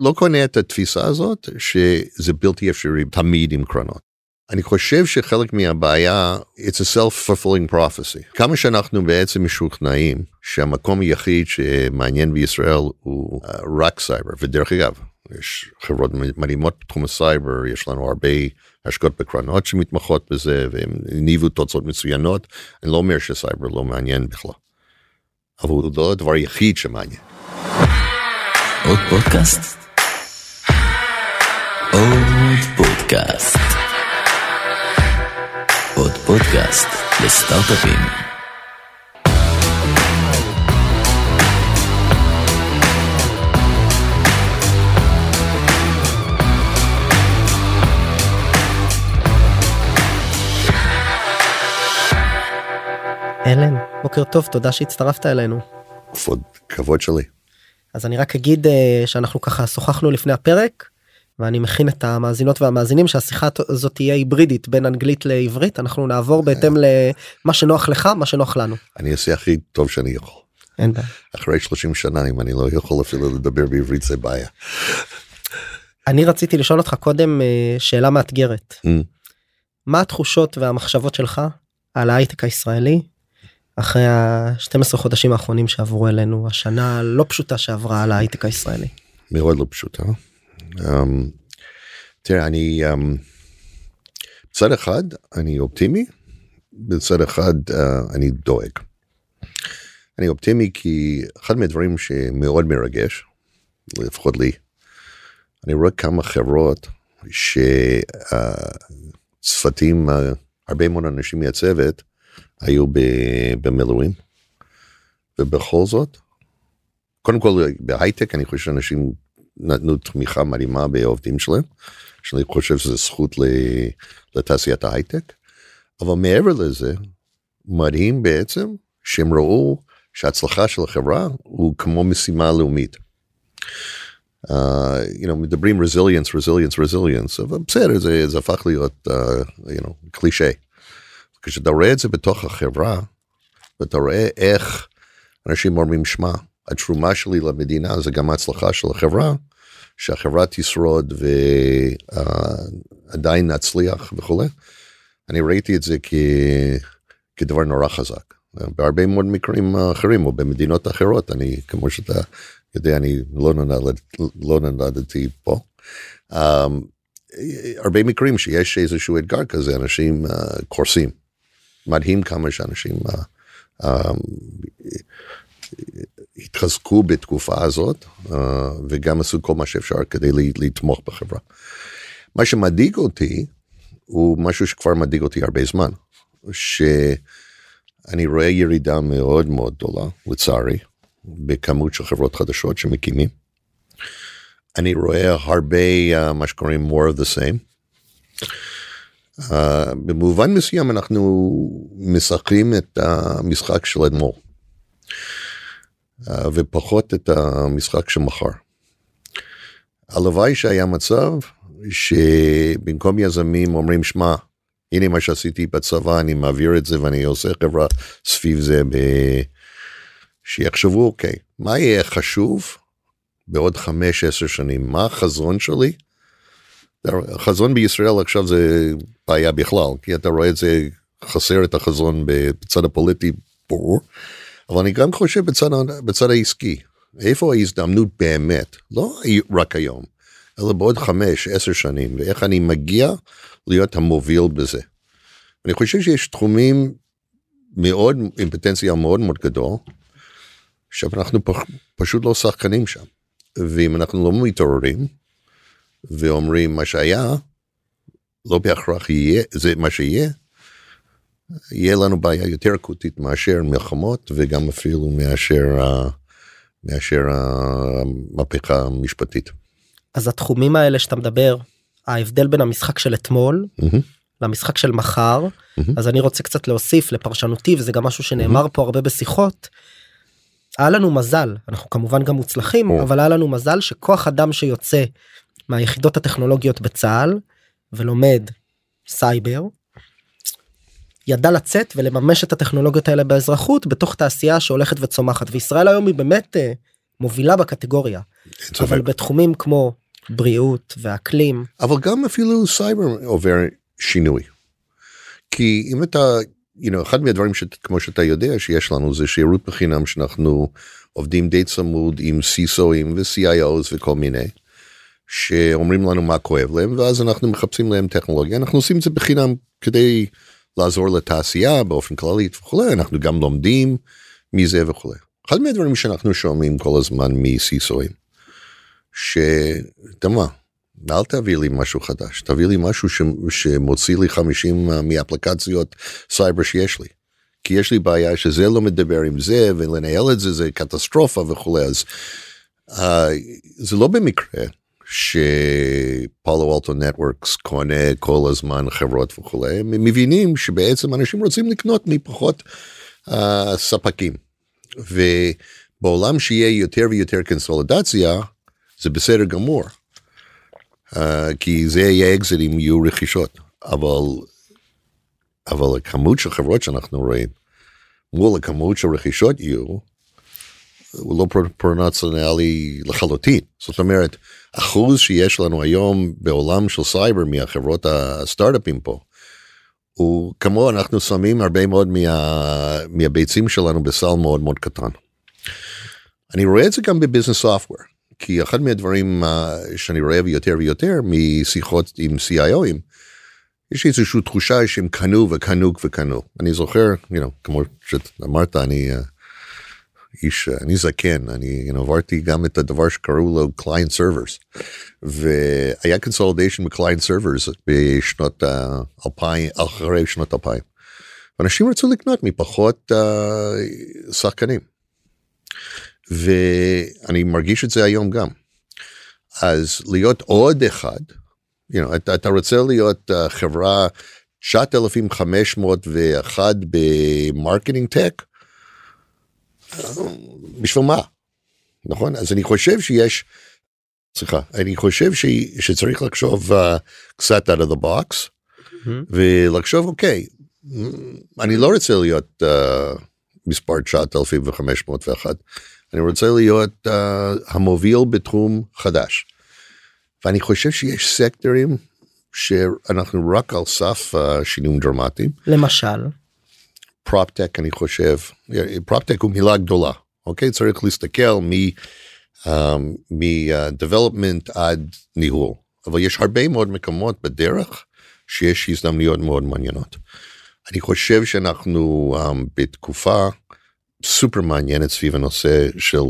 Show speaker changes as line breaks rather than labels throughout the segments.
לא קונה את התפיסה הזאת שזה בלתי אפשרי תמיד עם קרנות. אני חושב שחלק מהבעיה, it's a self-fulfilling prophecy. כמה שאנחנו בעצם משוכנעים שהמקום היחיד שמעניין בישראל הוא uh, רק סייבר, ודרך אגב, יש חברות מדהימות בתחום הסייבר, יש לנו הרבה השקעות בקרנות שמתמחות בזה, והם הניבו תוצאות מצוינות. אני לא אומר שסייבר לא מעניין בכלל. אבל הוא לא הדבר היחיד שמעניין.
עוד פודקאסט? עוד פודקאסט. עוד פודקאסט לסטארט-אפים.
אלן, בוקר טוב, תודה שהצטרפת אלינו.
כבוד, כבוד שלי.
אז אני רק אגיד אה, שאנחנו ככה שוחחנו לפני הפרק ואני מכין את המאזינות והמאזינים שהשיחה הזאת תהיה היברידית בין אנגלית לעברית אנחנו נעבור בהתאם למה שנוח לך מה שנוח לנו.
אני אעשה הכי טוב שאני יכול.
אין בעיה.
אחרי 30 שנה אם אני לא יכול אפילו לדבר בעברית זה בעיה.
אני רציתי לשאול אותך קודם אה, שאלה מאתגרת.
Mm.
מה התחושות והמחשבות שלך על ההייטק הישראלי אחרי ה-12 חודשים האחרונים שעברו אלינו השנה לא פשוטה שעברה על ההייטק הישראלי.
מאוד לא פשוטה. Um, תראה אני מצד אחד אני אופטימי בצד אחד uh, אני דואג. אני אופטימי כי אחד מהדברים שמאוד מרגש לפחות לי אני רואה כמה חברות שצוותים uh, uh, הרבה מאוד אנשים מהצוות היו במילואים. ובכל זאת קודם כל בהייטק אני חושב שאנשים נתנו תמיכה מדהימה בעובדים שלהם שאני חושב שזה זכות לתעשיית ההייטק. אבל מעבר לזה מדהים בעצם שהם ראו שההצלחה של החברה הוא כמו משימה לאומית. Uh, you know, מדברים resilience, resilience, resilience, אבל בסדר, זה, זה הפך להיות, uh, you know, קלישה. כשאתה רואה את זה בתוך החברה, ואתה רואה איך אנשים אומרים, שמע, התרומה שלי למדינה זה גם ההצלחה של החברה, שהחברה תשרוד ועדיין נצליח וכולי. אני ראיתי את זה כ... כדבר נורא חזק. בהרבה מאוד מקרים אחרים או במדינות אחרות אני כמו שאתה יודע אני לא נולד, לא נולדתי פה. Um, הרבה מקרים שיש איזשהו אתגר כזה אנשים uh, קורסים. מדהים כמה שאנשים uh, uh, התחזקו בתקופה הזאת uh, וגם עשו כל מה שאפשר כדי לתמוך בחברה. מה שמדאיג אותי הוא משהו שכבר מדאיג אותי הרבה זמן. שאני רואה ירידה מאוד מאוד גדולה לצערי בכמות של חברות חדשות שמקימים. אני רואה הרבה uh, מה שקוראים more of the same. Uh, במובן מסוים אנחנו משחקים את המשחק של אתמול. Uh, ופחות את המשחק של. הלוואי שהיה מצב שבמקום יזמים אומרים שמע הנה מה שעשיתי בצבא אני מעביר את זה ואני עושה חברה סביב זה ב... שיחשבו אוקיי מה יהיה חשוב בעוד חמש עשר שנים מה החזון שלי. החזון בישראל עכשיו זה בעיה בכלל כי אתה רואה את זה חסר את החזון בצד הפוליטי ברור. אבל אני גם חושב בצד, בצד העסקי איפה ההזדמנות באמת? לא רק היום אלא בעוד חמש עשר שנים ואיך אני מגיע להיות המוביל בזה. אני חושב שיש תחומים מאוד עם פוטנציאל מאוד מאוד גדול. שאנחנו פשוט לא שחקנים שם. ואם אנחנו לא מתעוררים ואומרים מה שהיה לא בהכרח יהיה זה מה שיהיה יהיה לנו בעיה יותר אקוטית מאשר מלחמות וגם אפילו מאשר מאשר המהפכה המשפטית.
אז התחומים האלה שאתה מדבר ההבדל בין המשחק של אתמול mm-hmm. למשחק של מחר mm-hmm. אז אני רוצה קצת להוסיף לפרשנותי וזה גם משהו שנאמר mm-hmm. פה הרבה בשיחות. היה לנו מזל אנחנו כמובן גם מוצלחים oh. אבל היה לנו מזל שכוח אדם שיוצא מהיחידות הטכנולוגיות בצה"ל ולומד סייבר. ידע לצאת ולממש את הטכנולוגיות האלה באזרחות בתוך תעשייה שהולכת וצומחת וישראל היום היא באמת מובילה בקטגוריה אבל. בתחומים כמו בריאות ואקלים
אבל גם אפילו סייבר עובר שינוי. כי אם אתה, you know, אחד מהדברים שכמו שאתה יודע שיש לנו זה שירות בחינם שאנחנו עובדים די צמוד עם CISOים ו-CIOs וכל מיני. שאומרים לנו מה כואב להם ואז אנחנו מחפשים להם טכנולוגיה אנחנו עושים את זה בחינם כדי לעזור לתעשייה באופן כללי וכולי אנחנו גם לומדים מזה וכולי. אחד מהדברים שאנחנו שומעים כל הזמן מ-CISOים שאתה מה אל תביא לי משהו חדש תביא לי משהו ש... שמוציא לי 50 מאפליקציות סייבר שיש לי. כי יש לי בעיה שזה לא מדבר עם זה ולנהל את זה זה קטסטרופה וכולי אז uh, זה לא במקרה שפאלו אלטו נטוורקס קונה כל הזמן חברות וכולי הם מבינים שבעצם אנשים רוצים לקנות מפחות uh, ספקים ובעולם שיהיה יותר ויותר קונסולידציה זה בסדר גמור. Uh, כי זה יהיה אקזיטים יהיו רכישות אבל אבל הכמות של חברות שאנחנו רואים מול הכמות של רכישות יהיו הוא לא פרונציונלי לחלוטין זאת אומרת אחוז שיש לנו היום בעולם של סייבר מהחברות הסטארט-אפים פה הוא כמו אנחנו שמים הרבה מאוד מה, מהביצים שלנו בסל מאוד מאוד קטן. אני רואה את זה גם ב business software כי אחד מהדברים uh, שאני רואה יותר ויותר משיחות עם CIOים יש איזושהי תחושה שהם קנו וקנו וקנו אני זוכר you know, כמו שאמרת אני uh, איש אני זקן אני עברתי גם את הדבר שקראו לו client servers והיה consolidation ב client servers בשנות 2000 אחרי שנות 2000. אנשים רצו לקנות פחות uh, שחקנים. ואני מרגיש את זה היום גם. אז להיות עוד אחד, you know, אתה, אתה רוצה להיות uh, חברה 9501 ב marketing tech? בשביל מה? נכון? אז אני חושב שיש, סליחה, אני חושב ש, שצריך לחשוב uh, קצת out of the box,
Mm-hmm.
ולחשוב אוקיי, אני לא רוצה להיות uh, מספר 9501, אני רוצה להיות uh, המוביל בתחום חדש. ואני חושב שיש סקטורים שאנחנו רק על סף uh, שינויים דרמטיים.
למשל
proptech אני חושב, proptech הוא מילה גדולה, אוקיי? צריך להסתכל מ... um, מ-development עד ניהול, אבל יש הרבה מאוד מקומות בדרך שיש הזדמנויות מאוד מעניינות. אני חושב שאנחנו um, בתקופה סופר מעניינת סביב הנושא של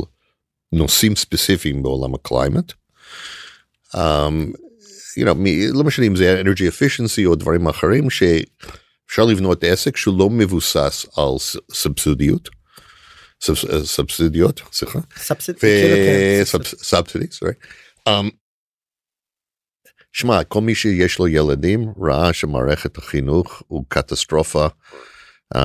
נושאים ספציפיים בעולם ה climate. Um, you know, מ- לא משנה אם זה energy efficiency או דברים אחרים שאפשר לבנות עסק שהוא לא מבוסס על סבסודיות. סבס- סבסודיות, סליחה.
סבסיד- כאילו, כן.
Um, שמע, כל מי שיש לו ילדים ראה שמערכת החינוך הוא קטסטרופה um,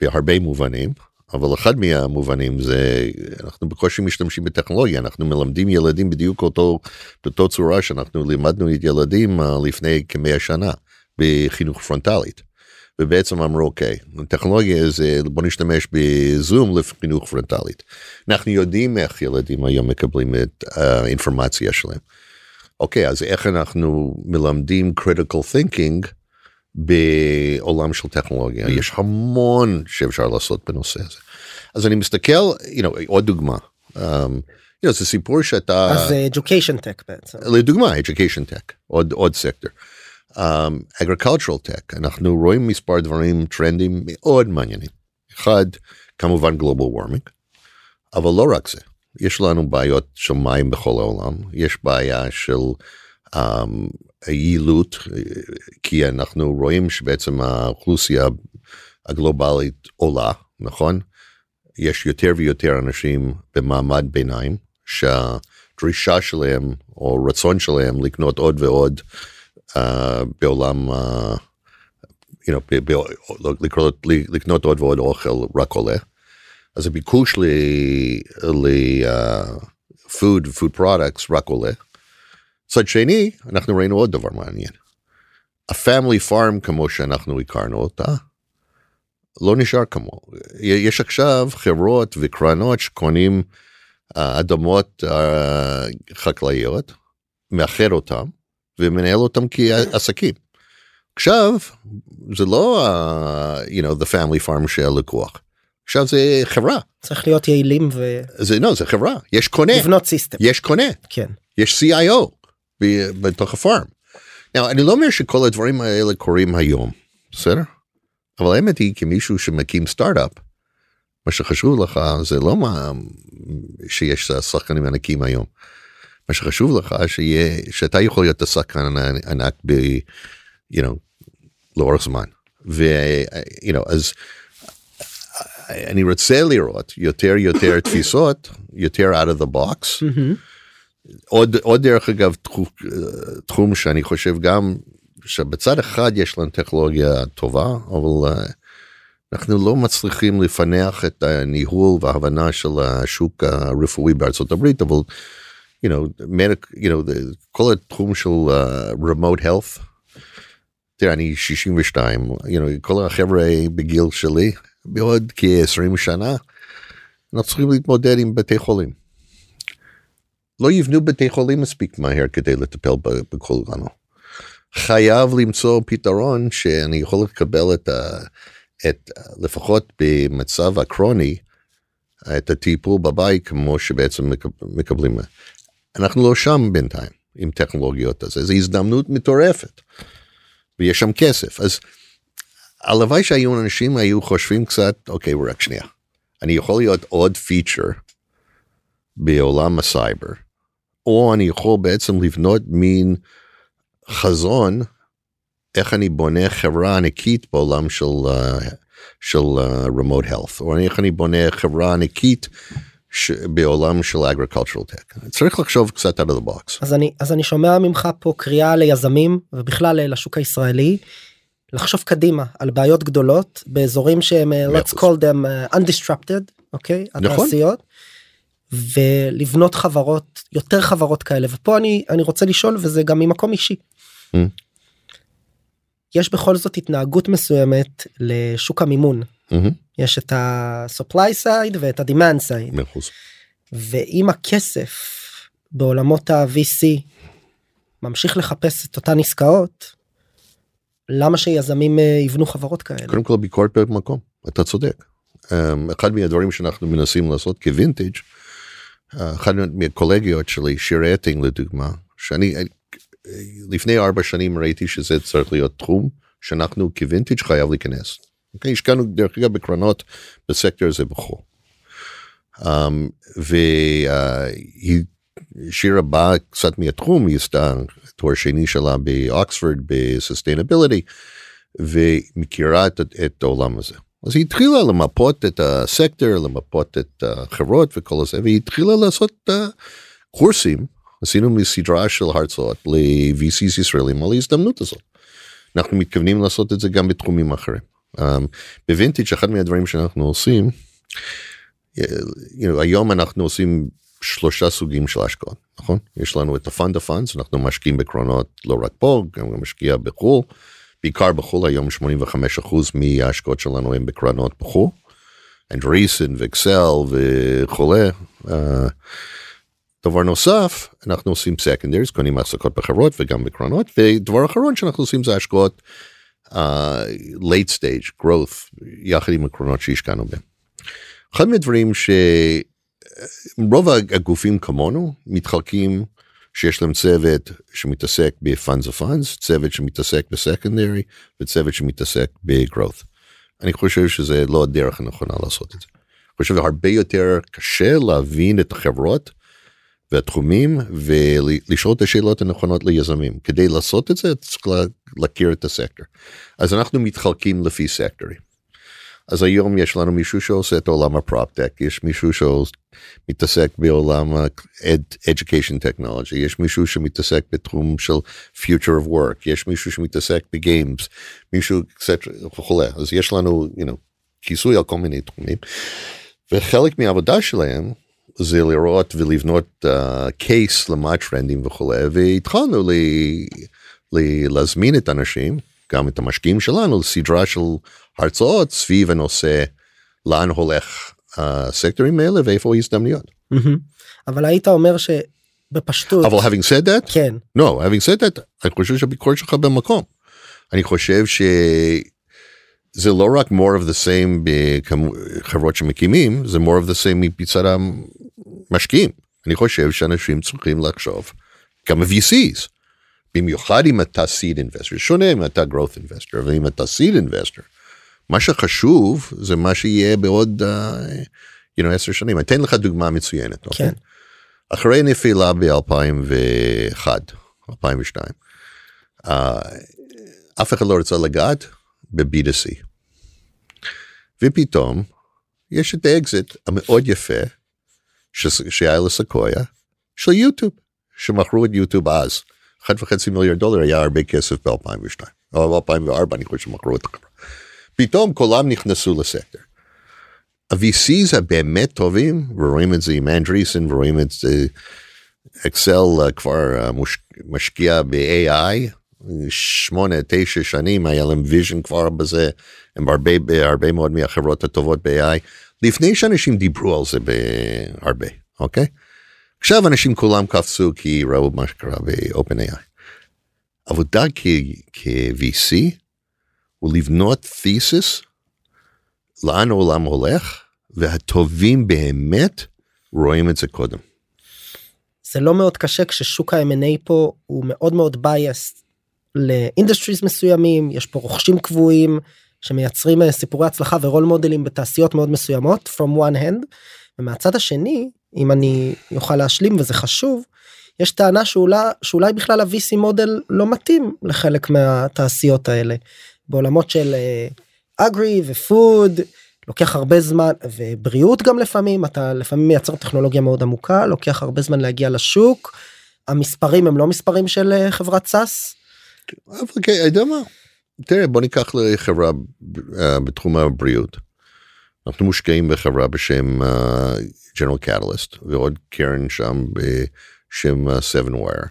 בהרבה מובנים, אבל אחד מהמובנים זה אנחנו בקושי משתמשים בטכנולוגיה, אנחנו מלמדים ילדים בדיוק אותו, באותו צורה שאנחנו לימדנו את ילדים uh, לפני כמאה שנה בחינוך פרונטלית. ובעצם אמרו אוקיי טכנולוגיה זה בוא נשתמש בזום לחינוך פרונטלית. אנחנו יודעים איך ילדים היום מקבלים את האינפורמציה שלהם. אוקיי אז איך אנחנו מלמדים critical thinking בעולם של טכנולוגיה יש המון שאפשר לעשות בנושא הזה. אז אני מסתכל you know, עוד דוגמה. Um, you know, זה סיפור שאתה
אז זה education tech בעצם.
לדוגמה education tech עוד עוד סקטור. Um, agricultural tech. אנחנו רואים מספר דברים טרנדים מאוד מעניינים. אחד כמובן global warming אבל לא רק זה. יש לנו בעיות של מים בכל העולם. יש בעיה של um, יעילות כי אנחנו רואים שבעצם האוכלוסייה הגלובלית עולה נכון? יש יותר ויותר אנשים במעמד ביניים שהדרישה שלהם או רצון שלהם לקנות עוד ועוד בעולם uh, you know, ב- ב- לקרוא- לקנות עוד ועוד אוכל רק עולה. אז הביקוש ל... ל uh, food products רק עולה. מצד שני אנחנו ראינו עוד דבר מעניין. הפמילי פארם כמו שאנחנו הכרנו אותה לא נשאר כמו יש עכשיו חברות וקרנות שקונים אדמות אה, חקלאיות, מאחד אותם ומנהל אותם כעסקים. עכשיו זה לא uh, you know the family farm של לקוח. עכשיו זה חברה
צריך להיות יעילים ו...
זה לא זה חברה יש קונה
לבנות סיסטם.
יש קונה
כן.
יש CIO ב- בתוך הפארם. Now, אני לא אומר שכל הדברים האלה קורים היום בסדר? אבל האמת היא כמישהו שמקים סטארט-אפ מה שחשוב לך זה לא מה שיש שחקנים ענקים היום. מה שחשוב לך שיהיה שאתה יכול להיות השחקן הענק ב... you know, לאורך זמן. ו... you know, אז אני רוצה לראות יותר יותר תפיסות יותר out of the box. עוד עוד דרך אגב תחום, תחום שאני חושב גם שבצד אחד יש לנו טכנולוגיה טובה אבל uh, אנחנו לא מצליחים לפענח את הניהול וההבנה של השוק הרפואי בארצות הברית אבל you know, medic, you know, the, כל התחום של uh, remote health. תראה אני 62 you know, כל החבר'ה בגיל שלי בעוד כ-20 שנה אנחנו צריכים להתמודד עם בתי חולים. לא יבנו בתי חולים מספיק מהר כדי לטפל בכולנו. חייב למצוא פתרון שאני יכול לקבל את, ה, את לפחות במצב הקרוני את הטיפול בבית כמו שבעצם מקבלים. אנחנו לא שם בינתיים עם טכנולוגיות הזה, זו הזדמנות מטורפת. ויש שם כסף אז הלוואי שהיו אנשים היו חושבים קצת אוקיי רק שנייה אני יכול להיות עוד פיצ'ר בעולם הסייבר או אני יכול בעצם לבנות מין חזון איך אני בונה חברה ענקית בעולם של uh, של uh, remote health או איך אני בונה חברה ענקית ש... בעולם של agricultural tech צריך לחשוב קצת out of the box.
אז אני אז אני שומע ממך פה קריאה ליזמים ובכלל לשוק הישראלי לחשוב קדימה על בעיות גדולות באזורים שהם uh, let's call them uh, undisrupted אוקיי okay,
נכון.
התעשיות. ולבנות חברות יותר חברות כאלה ופה אני אני רוצה לשאול וזה גם ממקום אישי.
Mm.
יש בכל זאת התנהגות מסוימת לשוק המימון
Mm-hmm.
יש את ה-supply side ואת ה-demand side. ואם הכסף בעולמות ה-VC ממשיך לחפש את אותן עסקאות למה שיזמים אה, יבנו חברות כאלה
קודם כל ביקורת במקום אתה צודק. אמ, אחד מהדברים שאנחנו מנסים לעשות כווינטג' אחד מהקולגיות שלי שיר אטינג לדוגמה שאני לפני ארבע שנים ראיתי שזה צריך להיות תחום שאנחנו כווינטג' חייב להיכנס. אוקיי, השקענו דרך אגב בקרנות בסקטור הזה בחו"ל. Um, והיא שירה באה קצת מהתחום היא עשתה תואר שני שלה באוקספורד בסוסטיינביליטי ומכירה את, את העולם הזה. אז היא התחילה למפות את הסקטור למפות את החברות וכל זה והיא התחילה לעשות uh, קורסים עשינו מסדרה של הרצאות ל-VCs ישראלים על ההזדמנות הזאת. אנחנו מתכוונים לעשות את זה גם בתחומים אחרים. Um, בווינטג' אחד מהדברים שאנחנו עושים know, היום אנחנו עושים שלושה סוגים של השקעות נכון יש לנו את of funds אנחנו משקיעים בקרונות לא רק פה גם משקיע בחו"ל בעיקר בחו"ל היום 85% מההשקעות שלנו הם בקרנות בחו"ל. אנדריסן ואקסל וכולי. Uh, דבר נוסף אנחנו עושים secondaries קונים החזקות בחברות וגם בקרנות ודבר אחרון שאנחנו עושים זה השקעות uh, late stage growth יחד עם הקרנות שהשקענו בהם. אחד מהדברים שרוב הגופים כמונו מתחלקים שיש להם צוות שמתעסק ב-funds of funds, צוות שמתעסק בסקנדרי וצוות שמתעסק ב-growth. אני חושב שזה לא הדרך הנכונה לעשות את זה. אני חושב שהרבה יותר קשה להבין את החברות והתחומים ולשאול את השאלות הנכונות ליזמים. כדי לעשות את זה צריך להכיר את הסקטור. אז אנחנו מתחלקים לפי סקטורים. אז היום יש לנו מישהו שעושה את עולם הפרופטק, יש מישהו שמתעסק בעולם ה-education technology, יש מישהו שמתעסק בתחום של future of work, יש מישהו שמתעסק בגיימס, מישהו וכולי, אז יש לנו, you know, כיסוי על כל מיני תחומים, וחלק מהעבודה שלהם זה לראות ולבנות קייס uh, למה הטרנדים וכולי, והתחלנו ל- ל- להזמין את האנשים, גם את המשקיעים שלנו, לסדרה של הרצאות סביב הנושא לאן הולך הסקטורים האלה ואיפה ההזדמנויות.
מהמם. אבל היית אומר שבפשטות
אבל having said that,
כן
no, having said that, אני חושב שהביקורת שלך במקום. אני חושב שזה לא רק more of the same בחברות שמקימים, זה more of the same מצד המשקיעים. אני חושב שאנשים צריכים לחשוב גם ה-VCs. במיוחד אם אתה seed investor, שונה אם אתה growth investor, אבל אם אתה seed investor, מה שחשוב זה מה שיהיה בעוד uh, you know, עשר שנים. אני אתן לך דוגמה מצוינת. אוקיי?
כן.
אחרי נפילה ב-2001, 2002, uh, אף אחד לא רצה לגעת ב-B2C. ופתאום יש את האקזיט המאוד יפה ש- שהיה ל-Sequoia של יוטיוב, שמכרו את יוטיוב אז. 1.5 מיליארד דולר היה הרבה כסף ב-2002, או ב-2004 אני חושב שמכרו את החברה. פתאום כולם נכנסו לסקטור. ה-VCs הבאמת טובים, ורואים את זה עם Andreessen, ורואים את זה, Accel uh, כבר מוש, משקיע ב-AI, שמונה, תשע שנים היה להם vision כבר בזה, הם הרבה, הרבה מאוד מהחברות הטובות ב-AI, לפני שאנשים דיברו על זה בהרבה, אוקיי? עכשיו אנשים כולם קפצו כי ראו מה שקרה ב-OpenAI. עבודה כ-VC הוא לבנות thesis לאן העולם הולך, והטובים באמת רואים את זה קודם.
זה לא מאוד קשה כששוק ה-M&A פה הוא מאוד מאוד biased ל industries מסוימים יש פה רוכשים קבועים שמייצרים אה, סיפורי הצלחה ורול מודלים בתעשיות מאוד מסוימות from one hand ומהצד השני אם אני יוכל להשלים וזה חשוב יש טענה שאולי שאולי בכלל ה-VC מודל לא מתאים לחלק מהתעשיות האלה בעולמות של אגרי ופוד לוקח הרבה זמן ובריאות גם לפעמים אתה לפעמים מייצר טכנולוגיה מאוד עמוקה לוקח הרבה זמן להגיע לשוק. המספרים הם לא מספרים של אה, חברת סאס.
כן, אתה יודע מה? תראה בוא ניקח לחברה uh, בתחום הבריאות. אנחנו מושקעים בחברה בשם uh, General Catalyst ועוד קרן שם בשם uh, Seven Wire.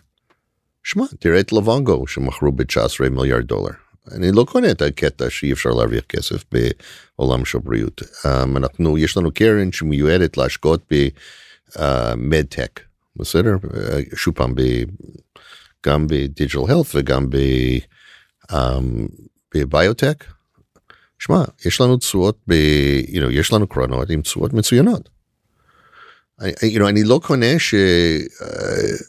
שמע תראה את לבונגו שמכרו ב-19 מיליארד דולר. אני לא קונה את הקטע שאי אפשר להרוויח כסף בעולם של בריאות. Um, אנחנו יש לנו קרן שמיועדת להשקעות במדטק uh, בסדר uh, שוב פעם גם בדיג'ל הלף וגם ב... um, בביוטק. שמע יש לנו תשואות ב... you know, יש לנו קרנות עם תשואות מצוינות. I, you know, אני לא קונה ש... Uh,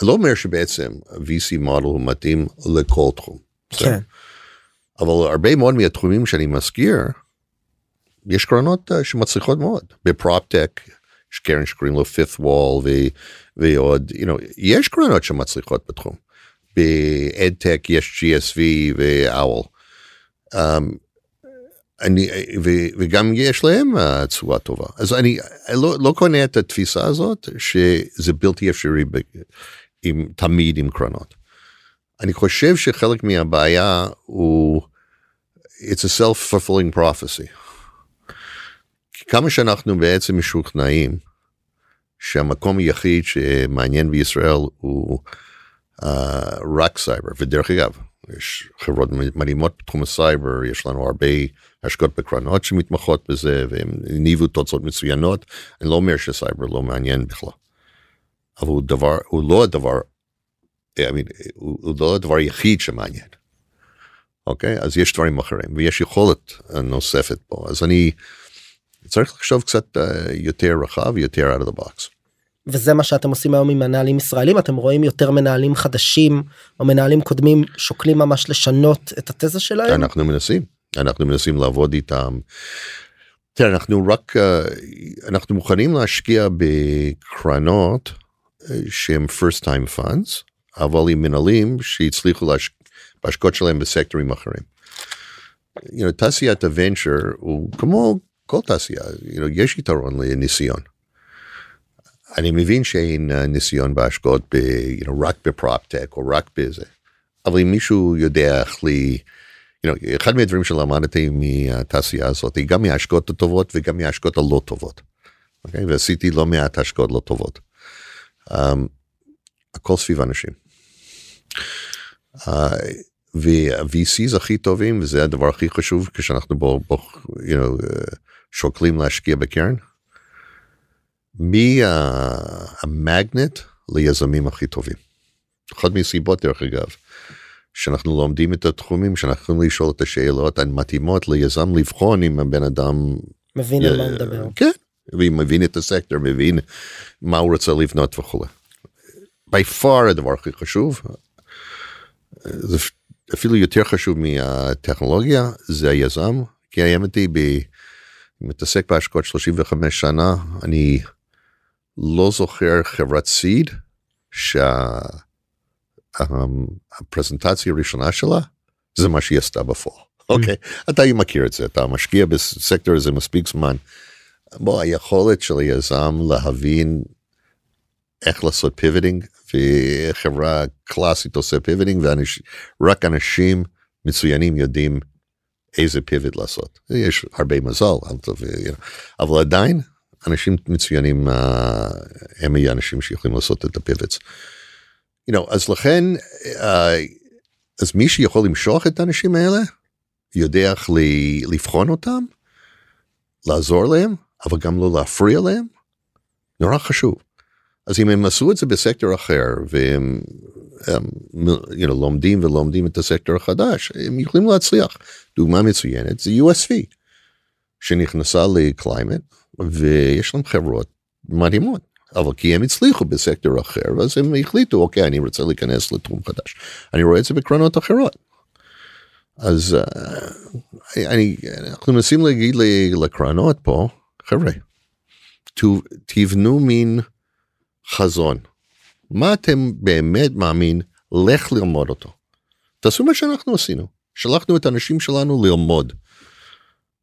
אני לא אומר שבעצם ה-VC מודל הוא מתאים לכל תחום.
כן.
אבל הרבה מאוד מהתחומים שאני מזכיר, יש קרנות uh, שמצליחות מאוד. בפרופטק קרן שקוראים לו fifth wall ו, ועוד, you know, יש קרנות שמצליחות בתחום. באדטק יש GSV ואוול. Um, אני ו, וגם יש להם uh, תשואה טובה אז אני לא, לא קונה את התפיסה הזאת שזה בלתי אפשרי ב, עם תמיד עם קרנות. אני חושב שחלק מהבעיה הוא it's a self-fulfilling prophecy. כמה שאנחנו בעצם משוכנעים שהמקום היחיד שמעניין בישראל הוא uh, רק סייבר ודרך אגב יש חברות מדהימות בתחום הסייבר יש לנו הרבה השקעות בקרנות שמתמחות בזה והם הניבו תוצאות מצוינות אני לא אומר שסייבר לא מעניין בכלל. אבל הוא דבר הוא לא הדבר I mean, הוא, הוא לא הדבר היחיד שמעניין. אוקיי אז יש דברים אחרים ויש יכולת נוספת פה אז אני צריך לחשוב קצת uh, יותר רחב יותר out of the box.
וזה מה שאתם עושים היום עם מנהלים ישראלים אתם רואים יותר מנהלים חדשים או מנהלים קודמים שוקלים ממש לשנות את התזה שלהם
אנחנו מנסים אנחנו מנסים לעבוד איתם. תראה, אנחנו רק uh, אנחנו מוכנים להשקיע בקרנות uh, שהם first time funds אבל עם מנהלים שהצליחו להש... בהשקעות שלהם בסקטורים אחרים. You know, תעשיית הוונצ'ר הוא כמו כל תעשייה, you know, יש יתרון לניסיון. אני מבין שאין uh, ניסיון בהשקעות ב, you know, רק בפרופטק או רק בזה, אבל אם מישהו יודע איך לי, you know, אחד מהדברים שלמדתי מהתעשייה הזאת, היא גם מההשקעות הטובות וגם מההשקעות הלא טובות. Okay? אוקיי? ועשיתי לא מעט השקעות לא טובות. Um, הכל סביב אנשים. Uh, וה-VCs הכי טובים וזה הדבר הכי חשוב כשאנחנו בו, בו you know, uh, שוקלים להשקיע בקרן. מי המגנט ליזמים הכי טובים. אחת מסיבות דרך אגב. שאנחנו לומדים את התחומים שאנחנו יכולים לשאול את השאלות המתאימות ליזם לבחון אם הבן אדם
מבין על מה הוא מדבר.
כן, והיא מבין את הסקטור, מבין מה הוא רוצה לבנות וכולי. by far הדבר הכי חשוב, זה אפילו יותר חשוב מהטכנולוגיה, זה היזם, כי האמת היא, ב- מתעסק בהשקעות 35 שנה, אני לא זוכר חברת seed שהפרזנטציה הראשונה שלה זה מה שהיא עשתה בפועל. אוקיי, אתה מכיר את זה, אתה משקיע בסקטור הזה מספיק זמן. בוא, היכולת של היזם להבין איך לעשות pivoting, וחברה קלאסית עושה pivoting, ורק אנשים מצוינים יודעים איזה פיבוט לעשות. יש הרבה מזל, אבל עדיין אנשים מצוינים uh, הם יהיו אנשים שיכולים לעשות את הפיבוטס. You know, אז לכן, uh, אז מי שיכול למשוך את האנשים האלה, יודע איך לבחון אותם, לעזור להם, אבל גם לא להפריע להם, נורא חשוב. אז אם הם עשו את זה בסקטור אחר, והם הם, you know, לומדים ולומדים את הסקטור החדש, הם יכולים להצליח. דוגמה מצוינת זה USV, שנכנסה לקליימט, ויש להם חברות מדהימות. אבל כי הם הצליחו בסקטור אחר, אז הם החליטו, אוקיי, אני רוצה להיכנס לתחום חדש. אני רואה את זה בקרנות אחרות. אז uh, אני, אנחנו מנסים להגיד לקרנות פה, חבר'ה, תבנו מין חזון. מה אתם באמת מאמין, לך ללמוד אותו. תעשו מה שאנחנו עשינו, שלחנו את האנשים שלנו ללמוד.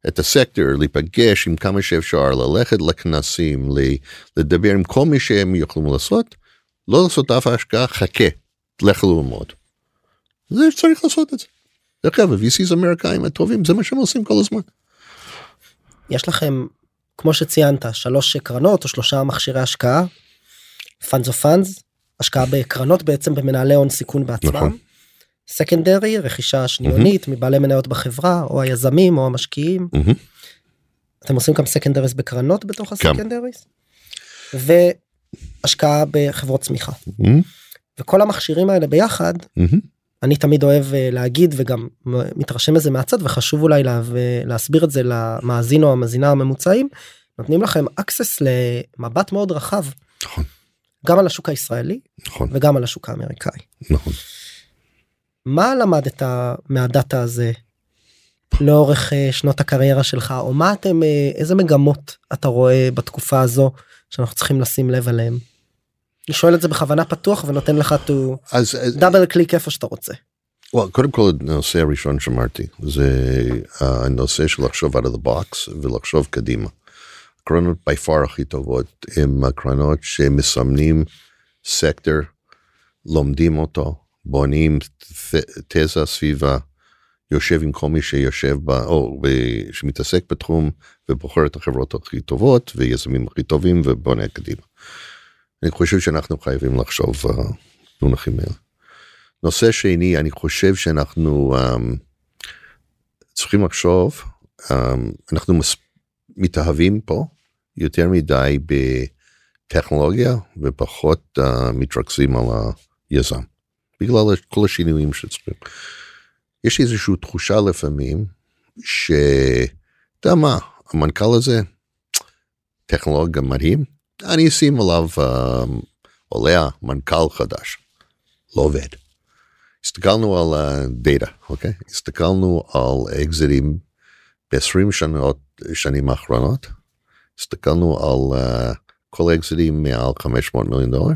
את הסקטור, להיפגש עם כמה שאפשר, ללכת לכנסים, לדבר עם כל מי שהם יכולים לעשות, לא לעשות אף השקעה, חכה, לך ללמוד. זה צריך לעשות את זה. דרך אגב, ה-VCs האמריקאים הטובים, זה מה שהם עושים כל הזמן.
יש לכם כמו שציינת שלוש קרנות או שלושה מכשירי השקעה. Funds of funds השקעה בקרנות בעצם במנהלי הון סיכון בעצמם.
נכון.
סקנדרי רכישה שניונית מבעלי מניות בחברה או היזמים או המשקיעים.
מהמם.
אתם עושים גם סקנדריס בקרנות בתוך
גם.
הסקנדריס. והשקעה בחברות צמיחה.
מהמם.
וכל המכשירים האלה ביחד
מהמם.
אני תמיד אוהב אה, להגיד וגם מתרשם מזה מהצד וחשוב אולי לה, להסביר את זה למאזין או המאזינה הממוצעים נותנים לכם access למבט מאוד רחב
נכון,
גם על השוק הישראלי
נכון,
וגם על השוק האמריקאי.
נכון.
מה למדת מהדאטה הזה לאורך אה, שנות הקריירה שלך או מה אתם אה, איזה מגמות אתה רואה בתקופה הזו שאנחנו צריכים לשים לב אליהם. אני שואל את זה בכוונה פתוח ונותן לך to
אז אז-
דאבל קליק איפה שאתה רוצה.
well, קודם כל הנושא הראשון שאמרתי זה הנושא של לחשוב out of the box ולחשוב קדימה. הקרנות by far הכי טובות הם הקרנות שמסמנים סקטור, לומדים אותו, בונים תזה סביבה, יושב עם כל מי שיושב בה או ב- שמתעסק בתחום ובוחר את החברות הכי טובות ויזמים הכי טובים ובונה קדימה. אני חושב שאנחנו חייבים לחשוב uh, במונחים האלה. נושא שני אני חושב שאנחנו um, צריכים לחשוב um, אנחנו מס, מתאהבים פה יותר מדי בטכנולוגיה ופחות uh, מתרכזים על היזם בגלל כל השינויים שצריכים. יש לי איזושהי תחושה לפעמים שאתה מה המנכ"ל הזה טכנולוגיה מדהים אני אשים עליו um, עולה מנכ"ל חדש לא עובד. הסתכלנו על הדאטה, אוקיי? הסתכלנו על אקזיטים ב-20 שנות, שנים האחרונות, הסתכלנו על כל האקזיטים מעל 500 מיליון דולר.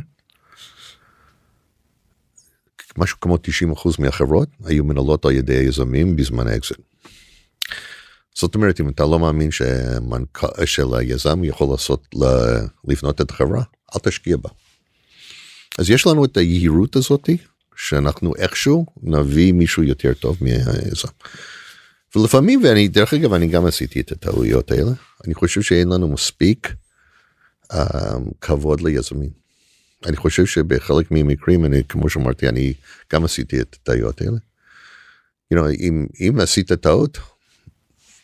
משהו כמו 90% מהחברות היו מנהלות על ידי היזמים בזמן האקזיט. זאת אומרת אם אתה לא מאמין שמנכ"ל של היזם יכול לעשות לבנות את החברה אל תשקיע בה. אז יש לנו את היהירות הזאתי שאנחנו איכשהו נביא מישהו יותר טוב מהיזם. ולפעמים ואני דרך אגב אני גם עשיתי את הטעויות האלה אני חושב שאין לנו מספיק um, כבוד ליזמים. אני חושב שבחלק מהמקרים אני כמו שאמרתי אני גם עשיתי את הטעויות האלה. you know, אם, אם עשית טעות,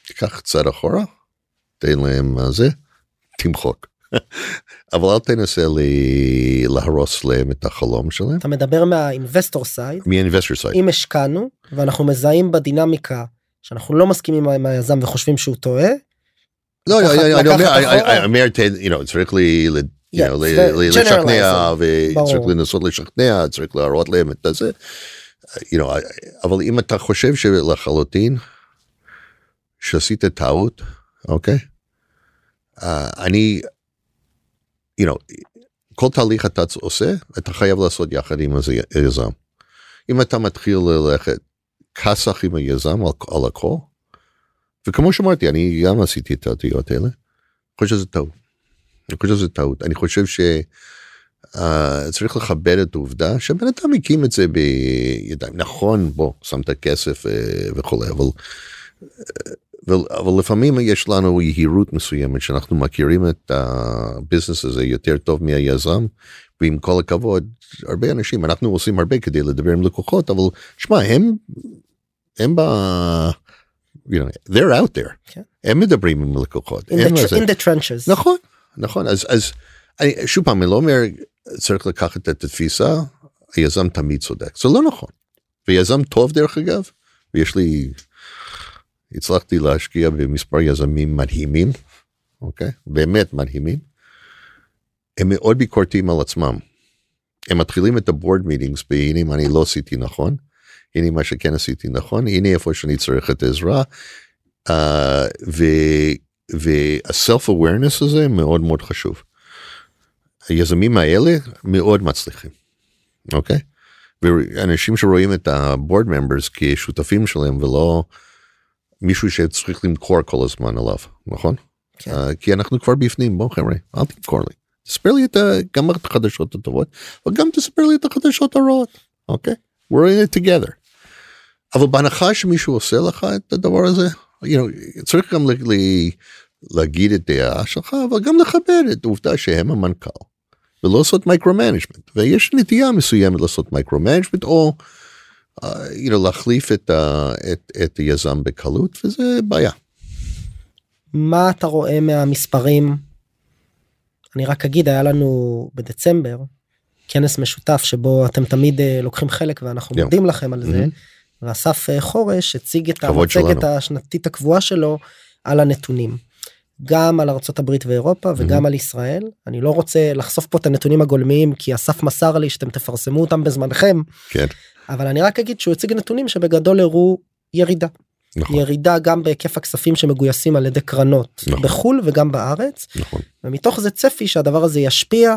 תיקח קצת אחורה, תן להם מה זה, תמחוק. אבל אל תנסה לי להרוס להם את החלום שלהם.
אתה מדבר מהאינבסטור סייד
מ-investor side.
אם השקענו ואנחנו מזהים בדינמיקה שאנחנו לא מסכימים עם היזם וחושבים שהוא טועה.
לא, אני אומר, צריך. לשכנע, וצריך. לנסות לשכנע, צריך להראות להם את זה. you know, אבל אם אתה חושב שלחלוטין שעשית טעות, אוקיי? אה, אני, you know, כל תהליך אתה עושה, אתה חייב לעשות יחד עם איזה יזם. אם אתה מתחיל ללכת כסח עם היזם על, על הכל, וכמו שאמרתי, אני גם עשיתי את הטעויות האלה, אני חושב שזה טעות. אני חושב שזה טעות. אני חושב שצריך לכבד את העובדה שבן אדם הקים את זה בידיים. נכון, בוא, שמת כסף אה, וכולי, אבל, אה, אבל, לפעמים יש לנו יהירות מסוימת שאנחנו מכירים את הביזנס הזה יותר טוב מהיזם, ועם כל הכבוד, הרבה אנשים, אנחנו עושים הרבה כדי לדבר עם לקוחות, אבל שמע, הם, הם ב... you know, they're out there.
כן.
הם מדברים עם לקוחות.
in the in the trenches.
נכון, נכון, אז, אז אני, שוב פעם, אני לא אומר, צריך לקחת את התפיסה, היזם תמיד צודק, זה לא נכון. ויזם טוב דרך אגב, ויש לי, הצלחתי להשקיע במספר יזמים מדהימים, אוקיי? באמת מדהימים. הם מאוד ביקורתיים על עצמם. הם מתחילים את הבורד מיטינגס בהנה מה אני לא עשיתי נכון, הנה מה שכן עשיתי נכון, הנה איפה שאני צריך את העזרה. Uh, ו... וה-self awareness הזה מאוד מאוד חשוב. היזמים האלה מאוד מצליחים, אוקיי? ואנשים שרואים את ה-board members כשותפים שלהם ולא מישהו שצריך למכור כל הזמן עליו, נכון?
כן.
Uh, כי אנחנו כבר בפנים, בוא חבר'ה, אל תמכור לי. תספר לי את ה, גם את החדשות הטובות, וגם תספר לי את החדשות הרעות, אוקיי? We're in it together. אבל בהנחה שמישהו עושה לך את הדבר הזה, you know, צריך גם ל- ל- להגיד את דעה שלך, אבל גם לכבד את העובדה שהם המנכ"ל. ולא לעשות micro-management, ויש נטייה מסוימת לעשות micro-management, או you know, להחליף את, ה, את, את היזם בקלות, וזה בעיה.
מה אתה רואה מהמספרים? אני רק אגיד היה לנו בדצמבר כנס משותף שבו אתם תמיד אה, לוקחים חלק ואנחנו
כן.
מודים לכם על זה.
מהמם.
ואסף אה, חורש הציג את המצגת. השנתית הקבועה שלו על הנתונים. גם על ארצות הברית ואירופה וגם
מהמם.
על ישראל אני לא רוצה לחשוף פה את הנתונים הגולמיים כי אסף מסר לי שאתם תפרסמו אותם בזמנכם
כן,
אבל אני רק אגיד שהוא הציג נתונים שבגדול הראו ירידה
נכון,
ירידה גם בהיקף הכספים שמגויסים על ידי קרנות
נכון.
בחול וגם בארץ
נכון.
ומתוך זה צפי שהדבר הזה ישפיע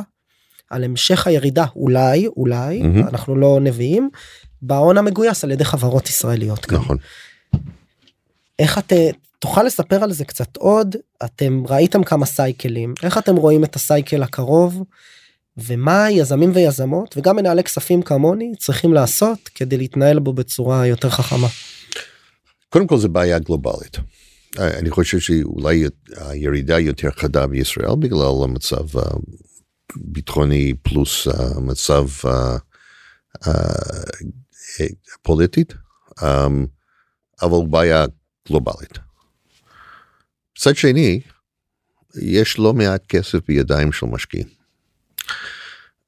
על המשך הירידה אולי אולי
מהמם.
אנחנו לא נביאים בהון המגויס על ידי חברות ישראליות. גם.
נכון.
איך את תוכל לספר על זה קצת עוד אתם ראיתם כמה סייקלים איך אתם רואים את הסייקל הקרוב ומה יזמים ויזמות וגם מנהלי כספים כמוני צריכים לעשות כדי להתנהל בו בצורה יותר חכמה.
קודם כל זה בעיה גלובלית. אה, אני חושב שאולי הירידה יותר חדה בישראל בגלל המצב הביטחוני פלוס המצב ה- ה- הפוליטית, אבל בעיה גלובלית. מצד שני, יש לא מעט כסף בידיים של משקיעים.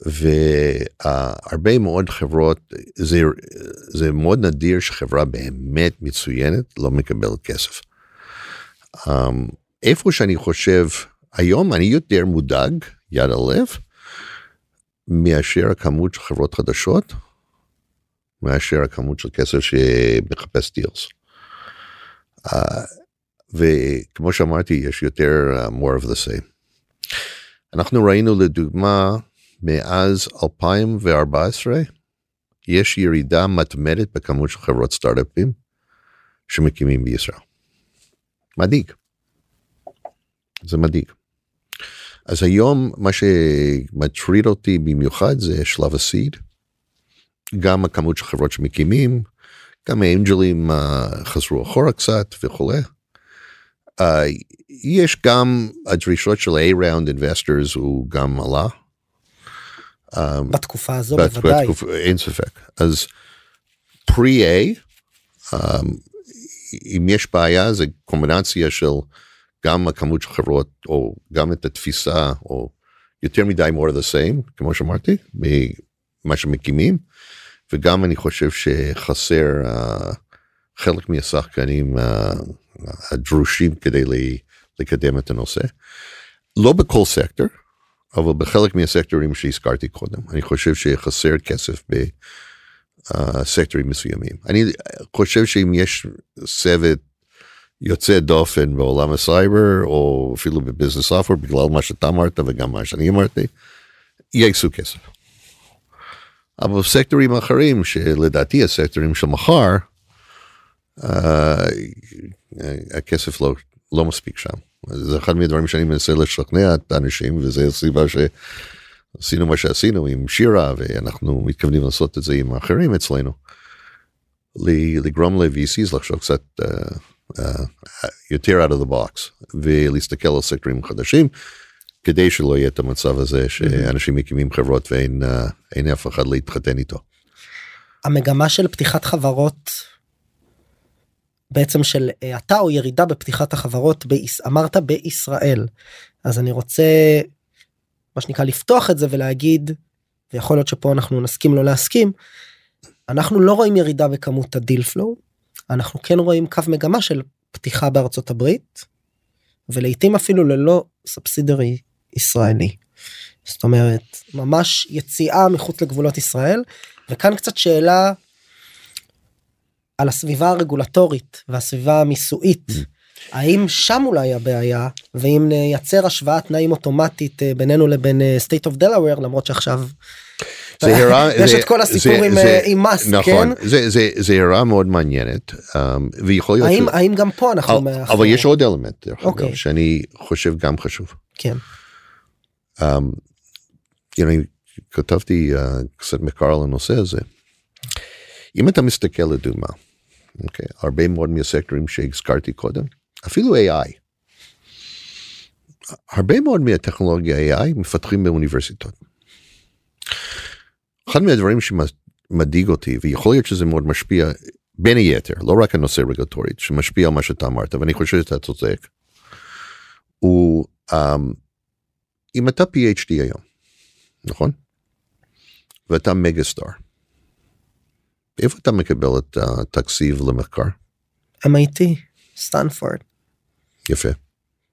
והרבה מאוד חברות, זה, זה מאוד נדיר שחברה באמת מצוינת לא מקבלת כסף. Um, איפה שאני חושב, היום אני יותר מודאג, יד הלב, מאשר הכמות של חברות חדשות, מאשר הכמות של כסף שמחפש דילס. Uh, וכמו שאמרתי, יש יותר uh, more of the same. אנחנו ראינו לדוגמה, מאז 2014 יש ירידה מתמדת בכמות של חברות סטארט-אפים שמקימים בישראל. מדאיג. זה מדאיג. אז היום מה שמטריד אותי במיוחד זה שלב הסיד. גם הכמות של חברות שמקימים, גם האנג'לים uh, חזרו אחורה קצת וכולי. Uh, יש גם הדרישות של A-Round Investors הוא גם עלה. Um,
בתקופה הזו
בת-
בוודאי.
בתקופ- אין ספק. אז פרי-A, אמ, אם יש בעיה זה קומבינציה של גם הכמות של חברות או גם את התפיסה או יותר מדי more of the same כמו שאמרתי ממה שמקימים וגם אני חושב שחסר uh, חלק מהשחקנים uh, הדרושים כדי לקדם את הנושא. לא בכל סקטור אבל בחלק מהסקטורים שהזכרתי קודם אני חושב שחסר כסף בסקטורים מסוימים אני חושב שאם יש צוות יוצא דופן בעולם הסייבר או אפילו ב business software בגלל מה שאתה אמרת וגם מה שאני אמרתי יגייסו כסף. אבל בסקטורים אחרים שלדעתי הסקטורים של מחר הכסף לא, לא מספיק שם. זה אחד מהדברים שאני מנסה לשכנע את האנשים וזה הסיבה שעשינו מה שעשינו עם שירה ואנחנו מתכוונים לעשות את זה עם האחרים אצלנו. לגרום ל-VCs לחשוב קצת uh, uh, יותר out of the box ולהסתכל על סקטורים חדשים כדי שלא יהיה את המצב הזה שאנשים מקימים חברות ואין uh, אף אחד להתחתן איתו.
המגמה של פתיחת חברות בעצם של האטה או ירידה בפתיחת החברות ביש... אמרת בישראל אז אני רוצה מה שנקרא לפתוח את זה ולהגיד ויכול להיות שפה אנחנו נסכים לא להסכים אנחנו לא רואים ירידה בכמות ה deal flow אנחנו כן רואים קו מגמה של פתיחה בארצות הברית ולעיתים אפילו ללא סובסידרי ישראלי. זאת אומרת ממש יציאה מחוץ לגבולות ישראל וכאן קצת שאלה על הסביבה הרגולטורית והסביבה המיסויית. Mm. האם שם אולי הבעיה ואם נייצר השוואת תנאים אוטומטית אה, בינינו לבין אה, state of Delaware למרות שעכשיו
זה הראה,
יש זה, את כל הסיפור זה, עם, זה, עם מאסק,
נכון,
כן?
זה, זה, זה הערה מאוד מעניינת, um, ויכול להיות...
האם, ש... האם גם פה אנחנו...
אבל, מאחור... אבל יש עוד אלמנט, דרך אגב, okay. שאני חושב גם חשוב.
כן.
Um, you know, כתבתי uh, קצת מחקר על הנושא הזה. אם אתה מסתכל לדוגמה, אוקיי, הרבה מאוד מהסקטורים שהזכרתי קודם, אפילו AI, הרבה מאוד מהטכנולוגיה AI מפתחים באוניברסיטות. אחד מהדברים שמדאיג אותי ויכול להיות שזה מאוד משפיע בין היתר לא רק הנושא רגולטורית שמשפיע על מה שאתה אמרת ואני חושב שאתה צודק. הוא um, אם אתה PhD היום נכון? ואתה מגה סטאר. איפה אתה מקבל את התקציב למחקר?
MIT, סטנפורד.
יפה.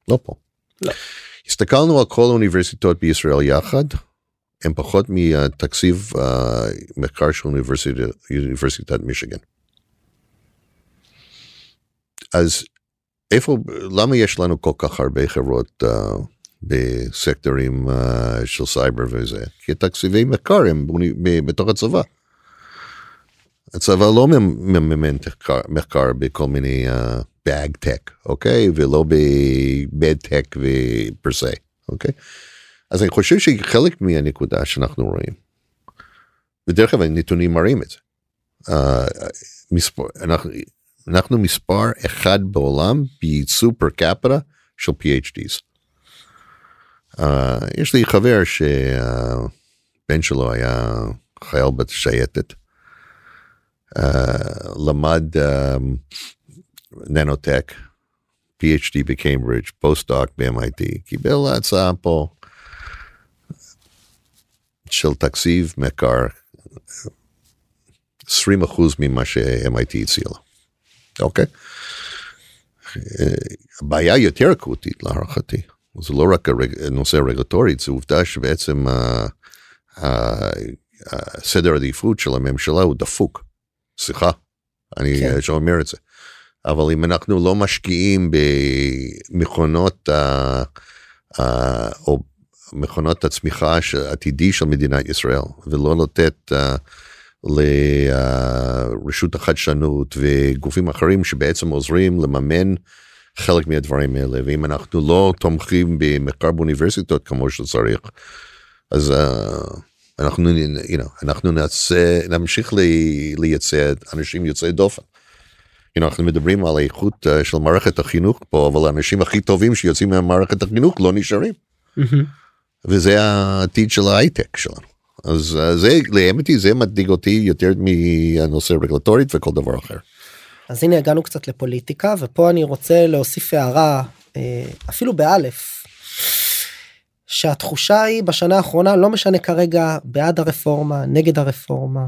לא פה.
לא.
הסתכלנו על כל האוניברסיטאות בישראל יחד הם פחות מתקציב המחקר של אוניברסיטת, אוניברסיטת מישיגן. אז איפה, למה יש לנו כל כך הרבה חברות uh, בסקטורים uh, של סייבר וזה? כי תקציבי מחקר הם בתוך הצבא. הצבא לא מממן מחקר בכל מיני באג uh, טק, אוקיי? ולא בבד טק ופרסי, אוקיי? אז אני חושב שחלק מהנקודה שאנחנו רואים, ודרך אגב הנתונים מראים את זה, uh, מספר, אנחנו, אנחנו מספר אחד בעולם בייצוא פר קפרה של PhDs. Uh, יש לי חבר שהבן שלו היה חייל בשייטת, למד nanotech, PhD בקיימברידג', פוסט-דוק ב-MIT, קיבל הצעה פה של תקציב מחקר 20 אחוז ממה ש-MIT הציע לו. אוקיי? הבעיה יותר אקוטית להערכתי זה לא רק הנושא הרגולטורי זה עובדה שבעצם הסדר העדיפות של הממשלה הוא דפוק. סליחה, אני כן. שאומר את זה. אבל אם אנחנו לא משקיעים במכונות uh, uh, או מכונות הצמיחה העתידי של מדינת ישראל ולא לתת uh, לרשות החדשנות וגופים אחרים שבעצם עוזרים לממן חלק מהדברים האלה ואם אנחנו לא תומכים במחקר באוניברסיטות כמו שצריך אז uh, אנחנו you know, אנחנו נעשה נמשיך לייצא אנשים יוצאי דופן. You know, אנחנו מדברים על האיכות uh, של מערכת החינוך פה אבל האנשים הכי טובים שיוצאים ממערכת החינוך לא נשארים. Mm-hmm. וזה העתיד של ההייטק שלנו. אז זה, לאמת זה מדאיג אותי יותר מהנושא הרגולטורית וכל דבר אחר.
אז הנה הגענו קצת לפוליטיקה ופה אני רוצה להוסיף הערה אה, אפילו באלף. שהתחושה היא בשנה האחרונה לא משנה כרגע בעד הרפורמה נגד הרפורמה.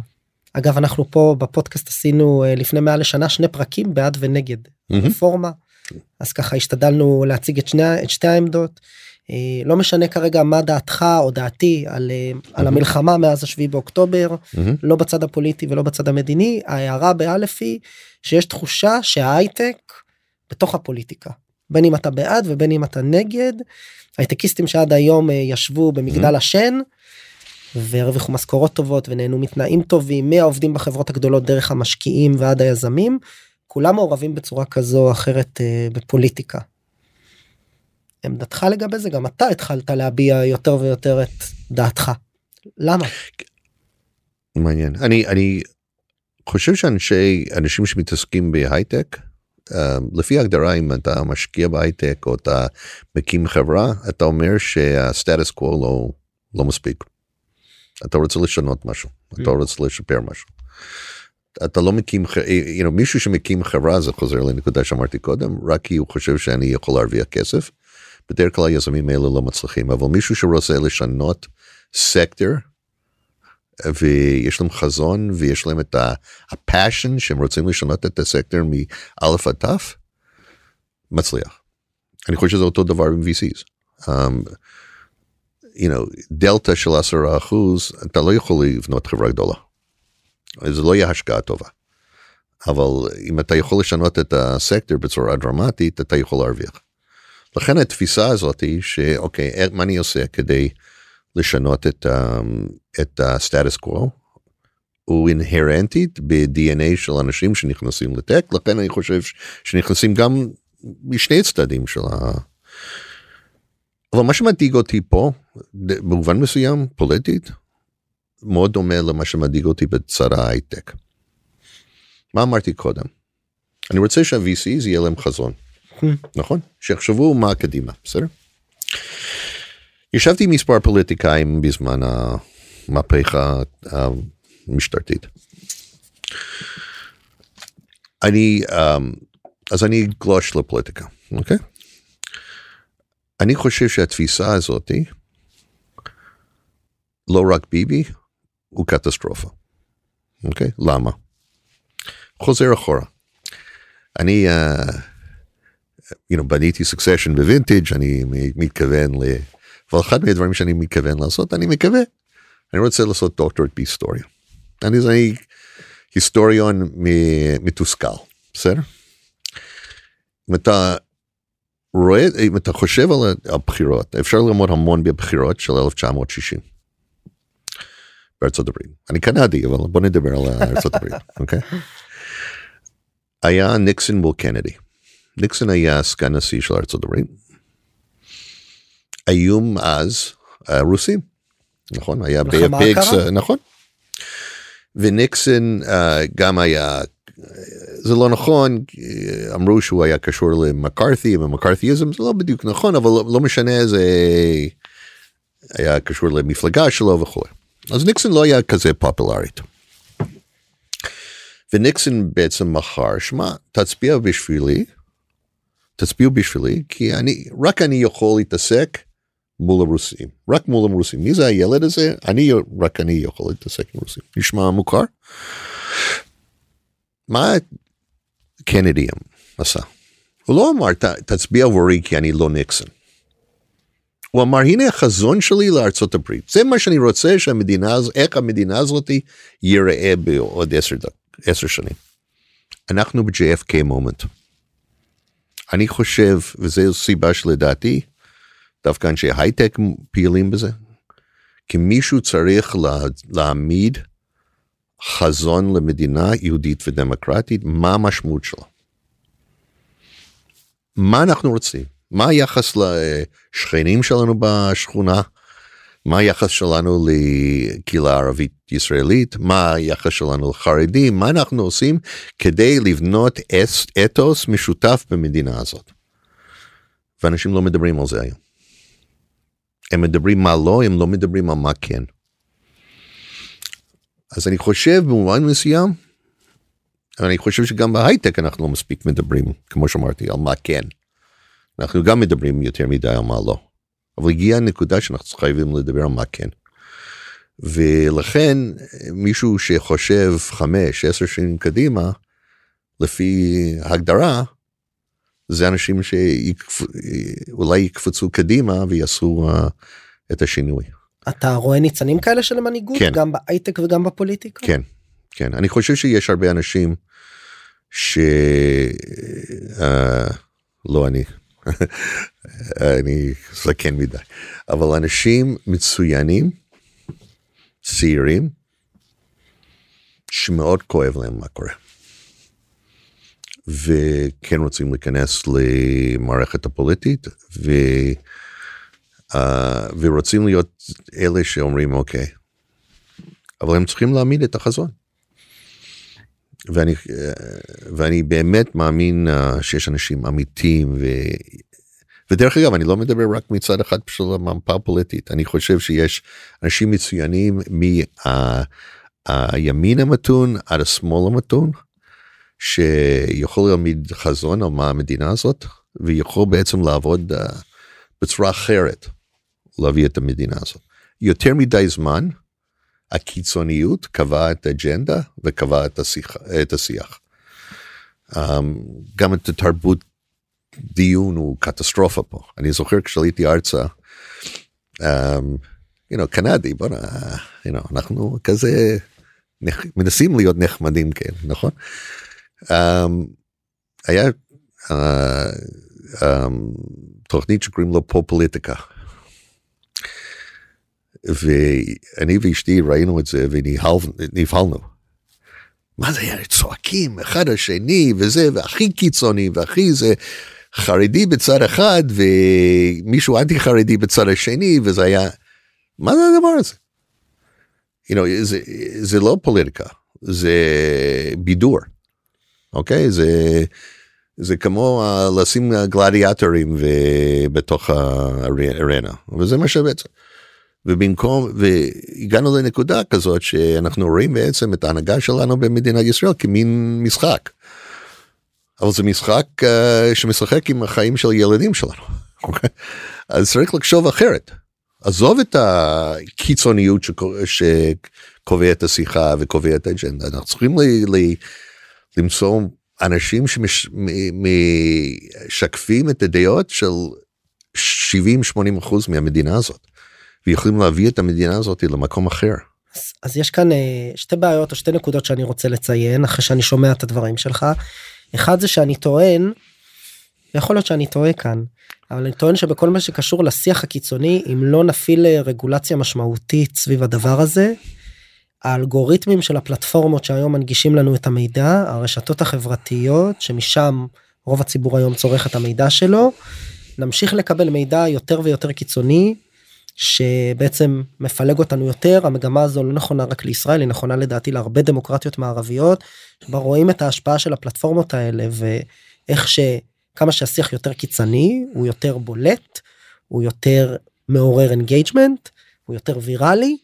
אגב אנחנו פה בפודקאסט עשינו אה, לפני מעל לשנה שני פרקים בעד ונגד
Mhm.
רפורמה. אז ככה השתדלנו להציג את שני את שתי העמדות. אה, לא משנה כרגע מה דעתך או דעתי על, אה, על. המלחמה מאז השביעי באוקטובר
מהמם.
לא בצד הפוליטי ולא בצד המדיני ההערה באלף היא שיש תחושה שההייטק בתוך הפוליטיקה בין אם אתה בעד ובין אם אתה נגד הייטקיסטים שעד היום אה, ישבו במגדל השן והרוויחו משכורות טובות ונהנו מתנאים טובים מהעובדים בחברות הגדולות דרך המשקיעים ועד היזמים כולם מעורבים בצורה כזו או אחרת אה, בפוליטיקה. עמדתך לגבי זה גם אתה התחלת להביע יותר ויותר את דעתך. למה?
מעניין אני אני חושב שאנשי אנשים שמתעסקים בהייטק לפי ההגדרה אם אתה משקיע בהייטק או אתה מקים חברה אתה אומר שהסטטוס קוו לא לא מספיק. אתה רוצה לשנות משהו אתה רוצה לשפר משהו. אתה לא מקים ח- you know, מישהו שמקים חברה זה חוזר לנקודה שאמרתי קודם רק כי הוא חושב שאני יכול להרוויח כסף. בדרך כלל היזמים האלה לא מצליחים אבל מישהו שרוצה לשנות סקטור ויש להם חזון ויש להם את הפאשן שהם רוצים לשנות את הסקטור מאלף עד תף, מצליח. אני חושב שזה אותו דבר עם VCs. Um, you know, דלתא של עשרה אחוז, אתה לא יכול לבנות חברה גדולה. זה לא יהיה השקעה טובה. אבל אם אתה יכול לשנות את הסקטור בצורה דרמטית, אתה יכול להרוויח. לכן התפיסה הזאת היא שאוקיי, מה אני עושה כדי לשנות את, ה- את הסטטוס קוו הוא אינהרנטית ב-DNA של אנשים שנכנסים לטק לכן אני חושב שנכנסים גם משני צדדים של ה... אבל מה שמדאיג אותי פה במובן מסוים פוליטית מאוד דומה למה שמדאיג אותי בצד ההייטק. מה אמרתי קודם? אני רוצה שה-VCs יהיה להם חזון. נכון? שיחשבו מה קדימה, בסדר? ישבתי מספר פוליטיקאים בזמן המהפכה המשטרתית. אני, אמ, אז אני גלוש לפוליטיקה, אוקיי? אני חושב שהתפיסה הזאתי, לא רק ביבי, הוא קטסטרופה. אוקיי? למה? חוזר אחורה. אני, uh, you know, בניתי סוקסשן בווינטג' אני מתכוון ל... אבל אחד מהדברים שאני מתכוון לעשות אני מקווה אני רוצה לעשות דוקטורט בהיסטוריה. אני, אני היסטוריון מתוסכל בסדר? אם אתה רואה אם אתה חושב על הבחירות אפשר ללמוד המון בבחירות של 1960. בארצות הברית אני קנדי אבל בוא נדבר על ארצות הברית אוקיי. היה ניקסון מול קנדי. ניקסון היה סגן נשיא של ארצות הברית. האיום אז הרוסים, נכון? היה
קרה?
נכון. וניקסון אה, גם היה, אה, זה לא נכון, אה, אמרו שהוא היה קשור למקארתי ומקארתיזם, זה לא בדיוק נכון, אבל לא, לא משנה, זה היה קשור למפלגה שלו וכו'. אז ניקסון לא היה כזה פופולרית. וניקסון בעצם מכר, שמע, תצביע בשבילי, תצביעו בשבילי, כי אני, רק אני יכול להתעסק מול הרוסים, רק מול הרוסים. מי זה הילד הזה? אני, רק אני יכול להתעסק עם רוסים. נשמע מוכר? מה קנדי עשה? הוא לא אמר, "ת- תצביע עבורי כי אני לא ניקסון. הוא אמר, הנה החזון שלי לארצות הברית. זה מה שאני רוצה שהמדינה הזאת, איך המדינה הזאת ייראה בעוד עשר, עשר שנים. אנחנו ב-JFK מומנט. אני חושב, וזו סיבה שלדעתי, דווקא אנשי הייטק פעילים בזה, כי מישהו צריך לה, להעמיד חזון למדינה יהודית ודמוקרטית, מה המשמעות שלה. מה אנחנו רוצים? מה היחס לשכנים שלנו בשכונה? מה היחס שלנו לקהילה ערבית ישראלית? מה היחס שלנו לחרדים? מה אנחנו עושים כדי לבנות אתוס משותף במדינה הזאת? ואנשים לא מדברים על זה היום. הם מדברים מה לא, הם לא מדברים על מה כן. אז אני חושב במובן מסוים, אני חושב שגם בהייטק אנחנו לא מספיק מדברים כמו שאמרתי על מה כן. אנחנו גם מדברים יותר מדי על מה לא. אבל הגיעה הנקודה שאנחנו חייבים לדבר על מה כן. ולכן מישהו שחושב חמש עשר שנים קדימה לפי הגדרה זה אנשים שאולי יקפצו קדימה ויעשו uh, את השינוי.
אתה רואה ניצנים כאלה של מנהיגות
כן.
גם בהייטק וגם בפוליטיקה?
כן, כן. אני חושב שיש הרבה אנשים ש... Uh, לא אני, אני זקן מדי, אבל אנשים מצוינים, צעירים, שמאוד כואב להם מה קורה. וכן רוצים להיכנס למערכת הפוליטית ו, uh, ורוצים להיות אלה שאומרים אוקיי, אבל הם צריכים להעמיד את החזון. ואני, ואני באמת מאמין uh, שיש אנשים אמיתיים ו... ודרך אגב אני לא מדבר רק מצד אחד של המפה הפוליטית אני חושב שיש אנשים מצוינים מהימין המתון עד השמאל המתון שיכול להעמיד חזון על מה המדינה הזאת ויכול בעצם לעבוד uh, בצורה אחרת להביא את המדינה הזאת. יותר מדי זמן הקיצוניות קבעה את האג'נדה וקבעה את, השיח, את השיח. Um, גם את התרבות דיון הוא קטסטרופה פה. אני זוכר כשעליתי ארצה, um, you know, קנדי, בוא נ... you know, אנחנו כזה נח... מנסים להיות נחמדים כאלה, נכון? Um, היה uh, um, תוכנית שקוראים לו פופוליטיקה. ואני ואשתי ראינו את זה ונבהלנו. מה זה היה צועקים אחד השני וזה והכי קיצוני והכי זה חרדי בצד אחד ומישהו אנטי חרדי בצד השני וזה היה מה זה הדבר הזה. You know, זה, זה לא פוליטיקה זה בידור אוקיי? זה זה כמו לשים גלדיאטורים בתוך הארנה וזה מה שבעצם. ובמקום והגענו לנקודה כזאת שאנחנו רואים בעצם את ההנהגה שלנו במדינת ישראל כמין משחק. אבל זה משחק uh, שמשחק עם החיים של ילדים שלנו. אז צריך לחשוב אחרת. עזוב את הקיצוניות שקובע את השיחה וקובע את האג'נדה אנחנו צריכים ל- ל- למצוא אנשים שמשקפים את הדעות של 70-80 אחוז מהמדינה הזאת. ויכולים להביא את המדינה הזאת למקום אחר.
אז, אז יש כאן אה, שתי בעיות או שתי נקודות שאני רוצה לציין אחרי שאני שומע את הדברים שלך. אחד זה שאני טוען, יכול להיות שאני טועה כאן, אבל אני טוען שבכל מה שקשור לשיח הקיצוני אם לא נפעיל אה, רגולציה משמעותית סביב הדבר הזה. האלגוריתמים של הפלטפורמות שהיום מנגישים לנו את המידע הרשתות החברתיות שמשם רוב הציבור היום צורך את המידע שלו נמשיך לקבל מידע יותר ויותר קיצוני שבעצם מפלג אותנו יותר המגמה הזו לא נכונה רק לישראל היא נכונה לדעתי להרבה דמוקרטיות מערביות שבה רואים את ההשפעה של הפלטפורמות האלה ואיך שכמה שהשיח יותר קיצוני הוא יותר בולט הוא יותר מעורר engagement הוא יותר ויראלי.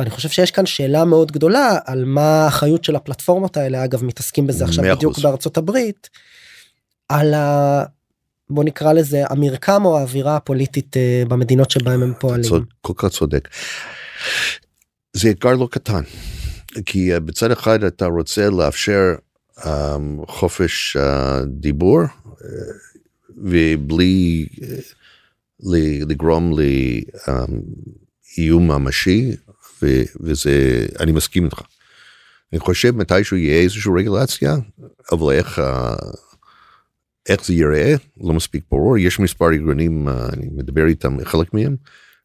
ואני חושב שיש כאן שאלה מאוד גדולה על מה האחריות של הפלטפורמות האלה אגב מתעסקים בזה עכשיו בדיוק בארצות הברית. על ה... בוא נקרא לזה המרקם או האווירה הפוליטית אה, במדינות שבהם הם פועלים.
צודק, כל כך צודק. זה אתגר לא קטן כי uh, בצד אחד אתה רוצה לאפשר um, חופש uh, דיבור uh, ובלי uh, לגרום לאיום um, ממשי ו, וזה אני מסכים איתך. אני חושב מתישהו יהיה איזושהי רגולציה אבל איך. איך זה ייראה לא מספיק ברור יש מספר ארגונים אני מדבר איתם חלק מהם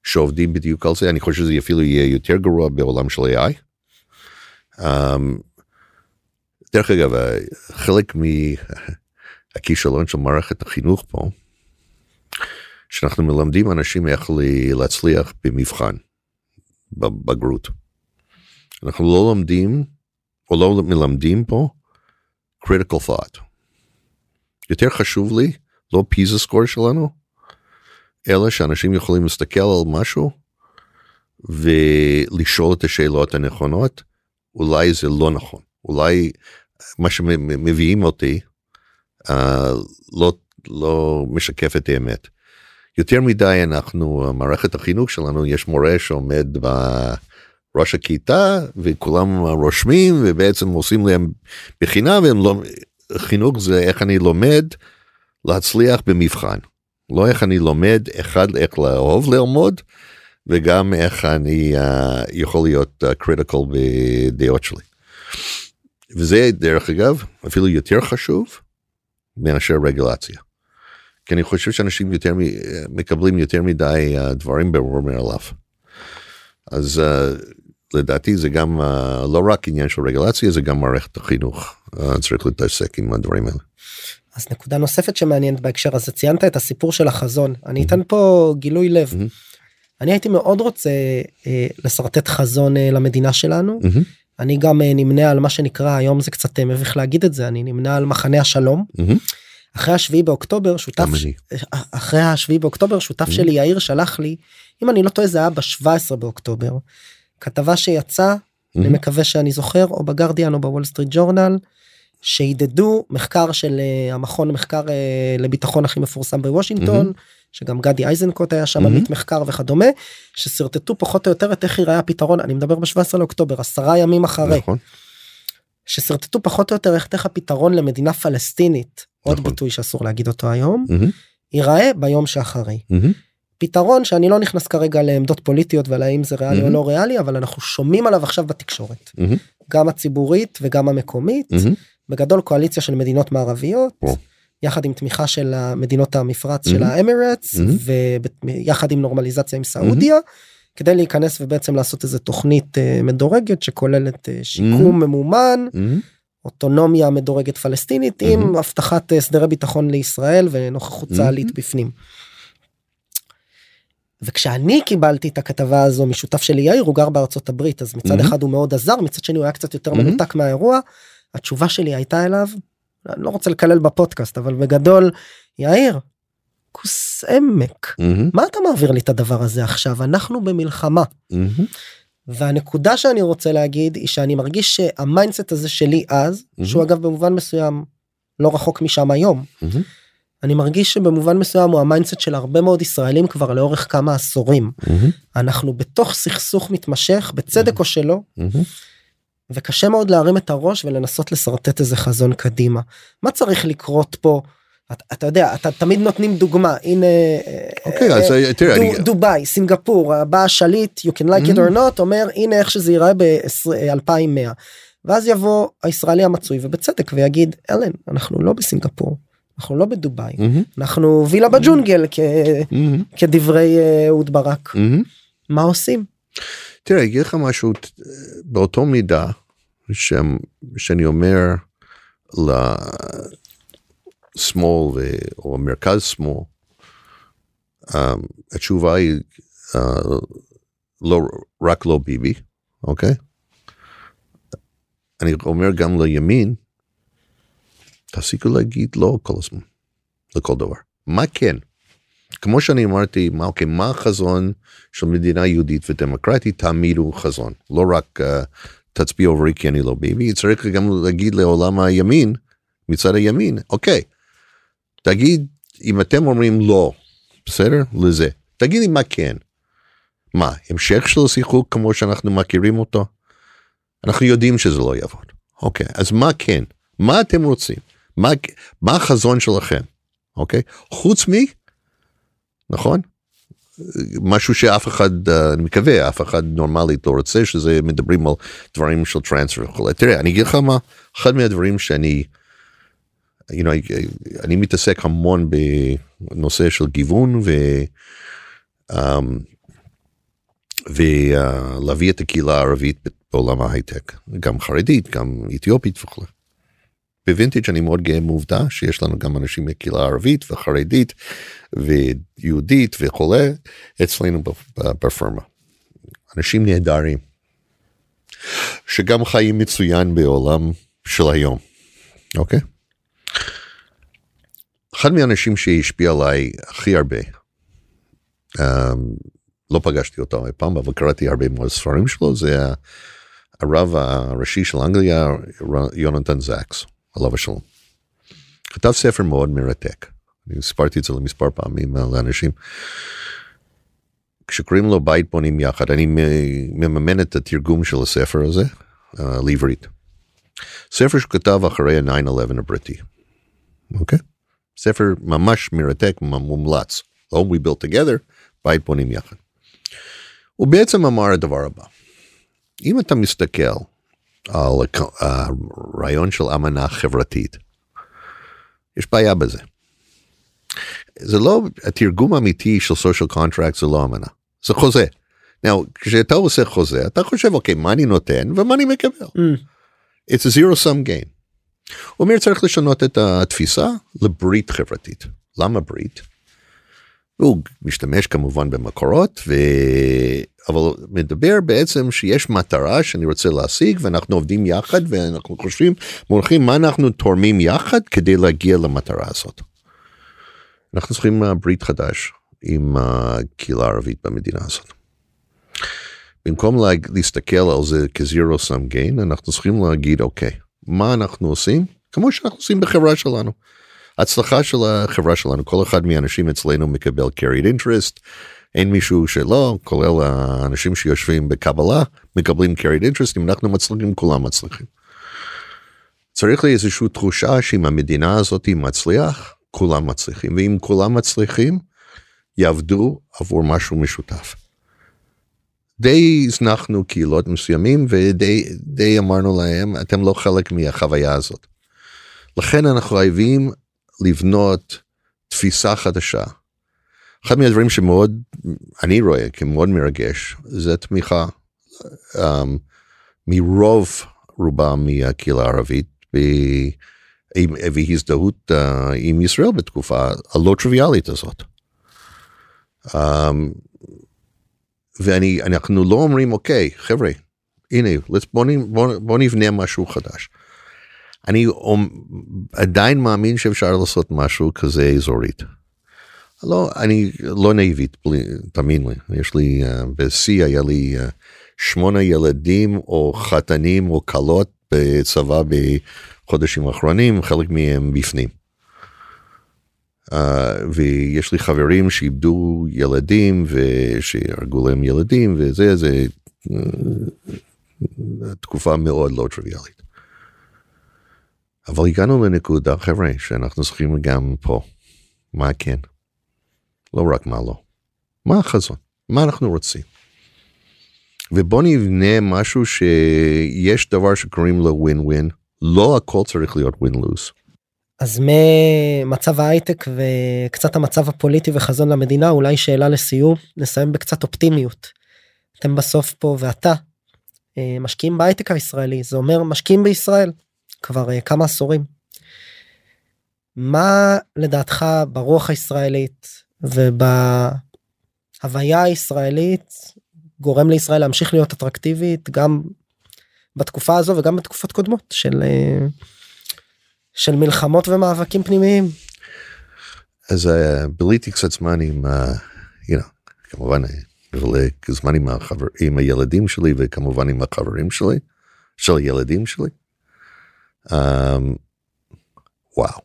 שעובדים בדיוק על זה אני חושב שזה אפילו יהיה יותר גרוע בעולם של AI. Um, דרך אגב חלק מהכישלון של מערכת החינוך פה שאנחנו מלמדים אנשים איך להצליח במבחן בבגרות. אנחנו לא לומדים או לא מלמדים פה critical thought. יותר חשוב לי לא פיזה סקור שלנו אלא שאנשים יכולים להסתכל על משהו ולשאול את השאלות הנכונות אולי זה לא נכון אולי מה שמביאים אותי אה, לא לא משקף את האמת. יותר מדי אנחנו מערכת החינוך שלנו יש מורה שעומד בראש הכיתה וכולם רושמים ובעצם עושים להם בחינם והם לא חינוך זה איך אני לומד להצליח במבחן לא איך אני לומד אחד איך לאהוב ללמוד וגם איך אני uh, יכול להיות קריטיקל uh, בדעות שלי. וזה דרך אגב אפילו יותר חשוב מאשר רגולציה. כי אני חושב שאנשים יותר מקבלים יותר מדי uh, דברים ברור מאליו. אז uh, לדעתי זה גם uh, לא רק עניין של רגולציה זה גם מערכת החינוך uh, צריך להתעסק עם הדברים האלה.
אז נקודה נוספת שמעניינת בהקשר הזה ציינת את הסיפור של החזון אני אתן פה גילוי לב. אני הייתי מאוד רוצה אה, לשרטט חזון אה, למדינה שלנו. אני גם אה, נמנה על מה שנקרא היום זה קצת אה, מביך להגיד את זה אני נמנה על מחנה השלום. אחרי השביעי באוקטובר שותף אחרי השביעי באוקטובר שותף שלי יאיר שלח לי אם אני לא טועה זה היה ב-17 באוקטובר כתבה שיצאה אני מקווה שאני זוכר או בגרדיאן או בוול סטריט ג'ורנל שהידדו מחקר של uh, המכון מחקר לביטחון הכי מפורסם בוושינגטון mm-hmm. שגם גדי איזנקוט היה שם עמית mm-hmm. מחקר וכדומה ששרטטו פחות או יותר את איך ייראה הפתרון אני מדבר ב-17 לאוקטובר עשרה ימים אחרי. ששרטטו פחות או יותר איך הפתרון למדינה פלסטינית נכון. עוד ביטוי שאסור להגיד אותו היום mm-hmm. ייראה ביום שאחרי. Mm-hmm. פתרון שאני לא נכנס כרגע לעמדות פוליטיות ועל האם זה ריאלי mm-hmm. או לא ריאלי אבל אנחנו שומעים עליו עכשיו בתקשורת mm-hmm. גם הציבורית וגם המקומית mm-hmm. בגדול קואליציה של מדינות מערביות oh. יחד עם תמיכה של המדינות המפרץ mm-hmm. של האמירטס mm-hmm. ויחד עם נורמליזציה עם סעודיה mm-hmm. כדי להיכנס ובעצם לעשות איזה תוכנית uh, מדורגת שכוללת uh, שיקום mm-hmm. ממומן. Mm-hmm. אוטונומיה מדורגת פלסטינית mm-hmm. עם הבטחת הסדרי ביטחון לישראל ונוכחות mm-hmm. צה"לית בפנים. וכשאני קיבלתי את הכתבה הזו משותף שלי יאיר הוא גר בארצות הברית אז מצד mm-hmm. אחד הוא מאוד עזר מצד שני הוא היה קצת יותר mm-hmm. מנותק מהאירוע. התשובה שלי הייתה אליו אני לא רוצה לקלל בפודקאסט אבל בגדול יאיר. כוס עמק mm-hmm. מה אתה מעביר לי את הדבר הזה עכשיו אנחנו במלחמה. Mm-hmm. והנקודה שאני רוצה להגיד היא שאני מרגיש שה mindset הזה שלי אז mm-hmm. שהוא אגב במובן מסוים לא רחוק משם היום. Mm-hmm. אני מרגיש שבמובן מסוים הוא ה mindset של הרבה מאוד ישראלים כבר לאורך כמה עשורים. Mm-hmm. אנחנו בתוך סכסוך מתמשך בצדק mm-hmm. או שלא. Mm-hmm. וקשה מאוד להרים את הראש ולנסות לשרטט איזה חזון קדימה. מה צריך לקרות פה? אתה, אתה יודע אתה תמיד נותנים דוגמה הנה
okay, אוקיי, אה, אה.
דובאי סינגפור בא השליט you can like mm-hmm. it or not אומר הנה איך שזה ייראה ב-2100 ואז יבוא הישראלי המצוי ובצדק ויגיד אלן אנחנו לא בסינגפור אנחנו לא בדובאי mm-hmm. אנחנו וילה בג'ונגל כ... mm-hmm. כדברי אה, אהוד ברק mm-hmm. מה עושים.
תראה אגיד לך משהו באותו מידה ש... שאני אומר לשמאל ו... או מרכז שמאל um, התשובה היא uh, לא רק לא ביבי אוקיי. אני אומר גם לימין תפסיקו להגיד לא כל הזמן לכל דבר מה כן. כמו שאני אמרתי מה אוקיי מה החזון של מדינה יהודית ודמוקרטית תעמידו חזון לא רק uh, תצביעו עבורי כי אני לא ביבי צריך גם להגיד לעולם הימין מצד הימין אוקיי תגיד אם אתם אומרים לא בסדר לזה תגידי מה כן. מה המשך של השיחוק כמו שאנחנו מכירים אותו אנחנו יודעים שזה לא יעבוד אוקיי אז מה כן מה אתם רוצים מה, מה החזון שלכם, אוקיי? חוץ מ... נכון? משהו שאף אחד, אה, אני מקווה, אף אחד נורמלית לא רוצה, שזה מדברים על דברים של טרנספר וכולי. תראה, אני אגיד לך מה, אחד מהדברים שאני, you know, אני מתעסק המון בנושא של גיוון ו... Um, ולהביא את הקהילה הערבית בעולם ההייטק, גם חרדית, גם אתיופית וכולי. בווינטג' אני מאוד גאה מעובדה שיש לנו גם אנשים מקהילה ערבית וחרדית ויהודית וכולי אצלנו בפרמה. אנשים נהדרים שגם חיים מצוין בעולם של היום אוקיי. אחד מהאנשים שהשפיע עליי הכי הרבה um, לא פגשתי אותו אי פעם אבל קראתי הרבה מאוד ספרים שלו זה הרב הראשי של אנגליה, יונתן זקס, עליו השלום. כתב ספר מאוד מרתק. אני סיפרתי את זה למספר פעמים לאנשים. כשקוראים לו בית בונים יחד, אני מממן את התרגום של הספר הזה uh, לעברית. ספר שכתב אחרי ה-9-11 הבריטי. אוקיי? Okay? ספר ממש מרתק, מומלץ. Home We Built Together, בית בונים יחד. הוא בעצם אמר הדבר הבא, אם אתה מסתכל על הרעיון של אמנה חברתית, יש בעיה בזה. זה לא התרגום האמיתי של social contract זה לא אמנה זה חוזה. Now, כשאתה עושה חוזה אתה חושב אוקיי מה אני נותן ומה אני מקבל. Mm. It's a zero sum game. הוא אומר צריך לשנות את התפיסה לברית חברתית. למה ברית? הוא משתמש כמובן במקורות ו... אבל מדבר בעצם שיש מטרה שאני רוצה להשיג ואנחנו עובדים יחד ואנחנו חושבים מולכים מה אנחנו תורמים יחד כדי להגיע למטרה הזאת. אנחנו צריכים אה, ברית חדש עם הקהילה הערבית במדינה הזאת. במקום לה, להסתכל על זה כזירו סם גיין אנחנו צריכים להגיד אוקיי מה אנחנו עושים כמו שאנחנו עושים בחברה שלנו. הצלחה של החברה שלנו כל אחד מהאנשים אצלנו מקבל carried interest אין מישהו שלא כולל האנשים שיושבים בקבלה מקבלים carried interest אם אנחנו מצליחים כולם מצליחים. צריך לי איזושהי תחושה שאם המדינה הזאת מצליח כולם מצליחים ואם כולם מצליחים יעבדו עבור משהו משותף. די הזנחנו קהילות מסוימים ודי אמרנו להם אתם לא חלק מהחוויה הזאת. לכן אנחנו חייבים לבנות תפיסה חדשה. אחד מהדברים שמאוד אני רואה כמאוד מרגש זה תמיכה um, מרוב רובם מהקהילה הערבית והזדהות uh, עם ישראל בתקופה הלא טריוויאלית הזאת. Um, ואני אנחנו לא אומרים אוקיי חבר'ה הנה בוא, בוא, בוא נבנה משהו חדש. אני עדיין מאמין שאפשר לעשות משהו כזה אזורית. לא אני לא נאיבית תאמין לי יש לי uh, בשיא היה לי uh, שמונה ילדים או חתנים או כלות בצבא בחודשים האחרונים חלק מהם בפנים. Uh, ויש לי חברים שאיבדו ילדים ושהרגו להם ילדים וזה זה uh, תקופה מאוד לא טריוויאלית. אבל הגענו לנקודה חבר'ה שאנחנו צריכים גם פה מה כן לא רק מה לא מה החזון מה אנחנו רוצים. ובוא נבנה משהו שיש דבר שקוראים לו ווין ווין לא הכל צריך להיות ווין לוז.
אז ממצב ההייטק וקצת המצב הפוליטי וחזון למדינה אולי שאלה לסיום נסיים בקצת אופטימיות. אתם בסוף פה ואתה אה, משקיעים בהייטק הישראלי זה אומר משקיעים בישראל כבר אה, כמה עשורים. מה לדעתך ברוח הישראלית ובהוויה הישראלית גורם לישראל להמשיך להיות אטרקטיבית גם בתקופה הזו וגם בתקופות קודמות של אה, של מלחמות ומאבקים פנימיים.
אז uh, ביליתי קצת זמן עם, uh, you know, כמובן זמן עם, עם הילדים שלי וכמובן עם החברים שלי, של הילדים שלי. Um, וואו.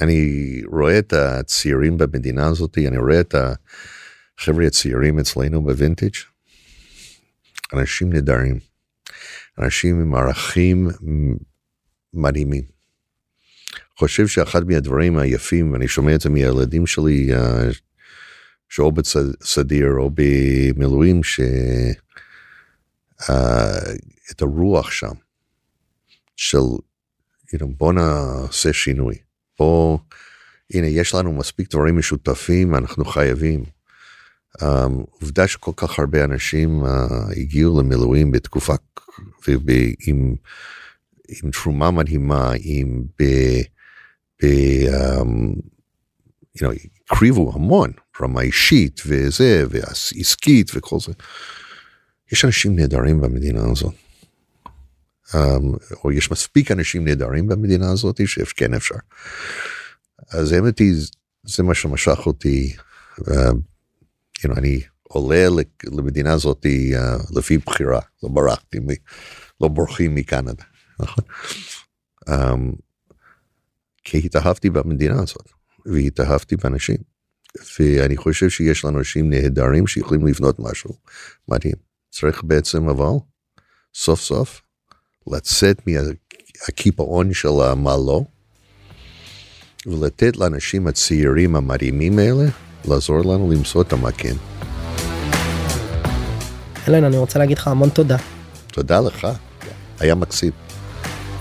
אני רואה את הצעירים במדינה הזאת, אני רואה את החבר'ה הצעירים אצלנו בווינטג', אנשים נהדרים, אנשים עם ערכים מדהימים. חושב שאחד מהדברים היפים ואני שומע את זה מהילדים שלי uh, שאו בסדיר או במילואים שאת uh, הרוח שם של בוא נעשה שינוי בוא הנה יש לנו מספיק דברים משותפים אנחנו חייבים. Um, עובדה שכל כך הרבה אנשים הגיעו למילואים בתקופה ועם עם תרומה מדהימה, עם ב... ב um, you know, הקריבו המון, רמה אישית וזה, ועסקית וכל זה. יש אנשים נהדרים במדינה הזאת. Um, או יש מספיק אנשים נהדרים במדינה הזאת שכן אפשר. אז האמת היא, זה מה שמשך אותי. Uh, you know, אני עולה למדינה הזאת uh, לפי בחירה, לא ברחתי, לא בורחים מקנדה, נכון? Um, כי התאהבתי במדינה הזאת, והתאהבתי באנשים, ואני חושב שיש לנו אנשים נהדרים שיכולים לבנות משהו מדהים. צריך בעצם אבל, סוף סוף, לצאת מהקיפאון של מה לא, ולתת לאנשים הצעירים המדהימים האלה לעזור לנו למצוא את המקן.
אלן, אני רוצה להגיד לך המון תודה.
תודה לך, היה מקסים.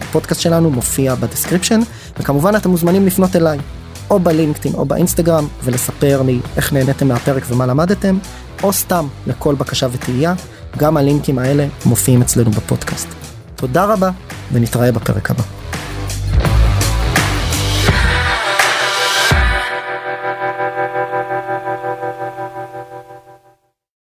הפודקאסט שלנו מופיע ב description, וכמובן אתם מוזמנים לפנות אליי, או בלינקדאין או באינסטגרם, ולספר לי איך נהניתם מהפרק ומה למדתם, או סתם לכל בקשה ותהייה, גם הלינקים האלה מופיעים אצלנו בפודקאסט. תודה רבה, ונתראה בפרק הבא.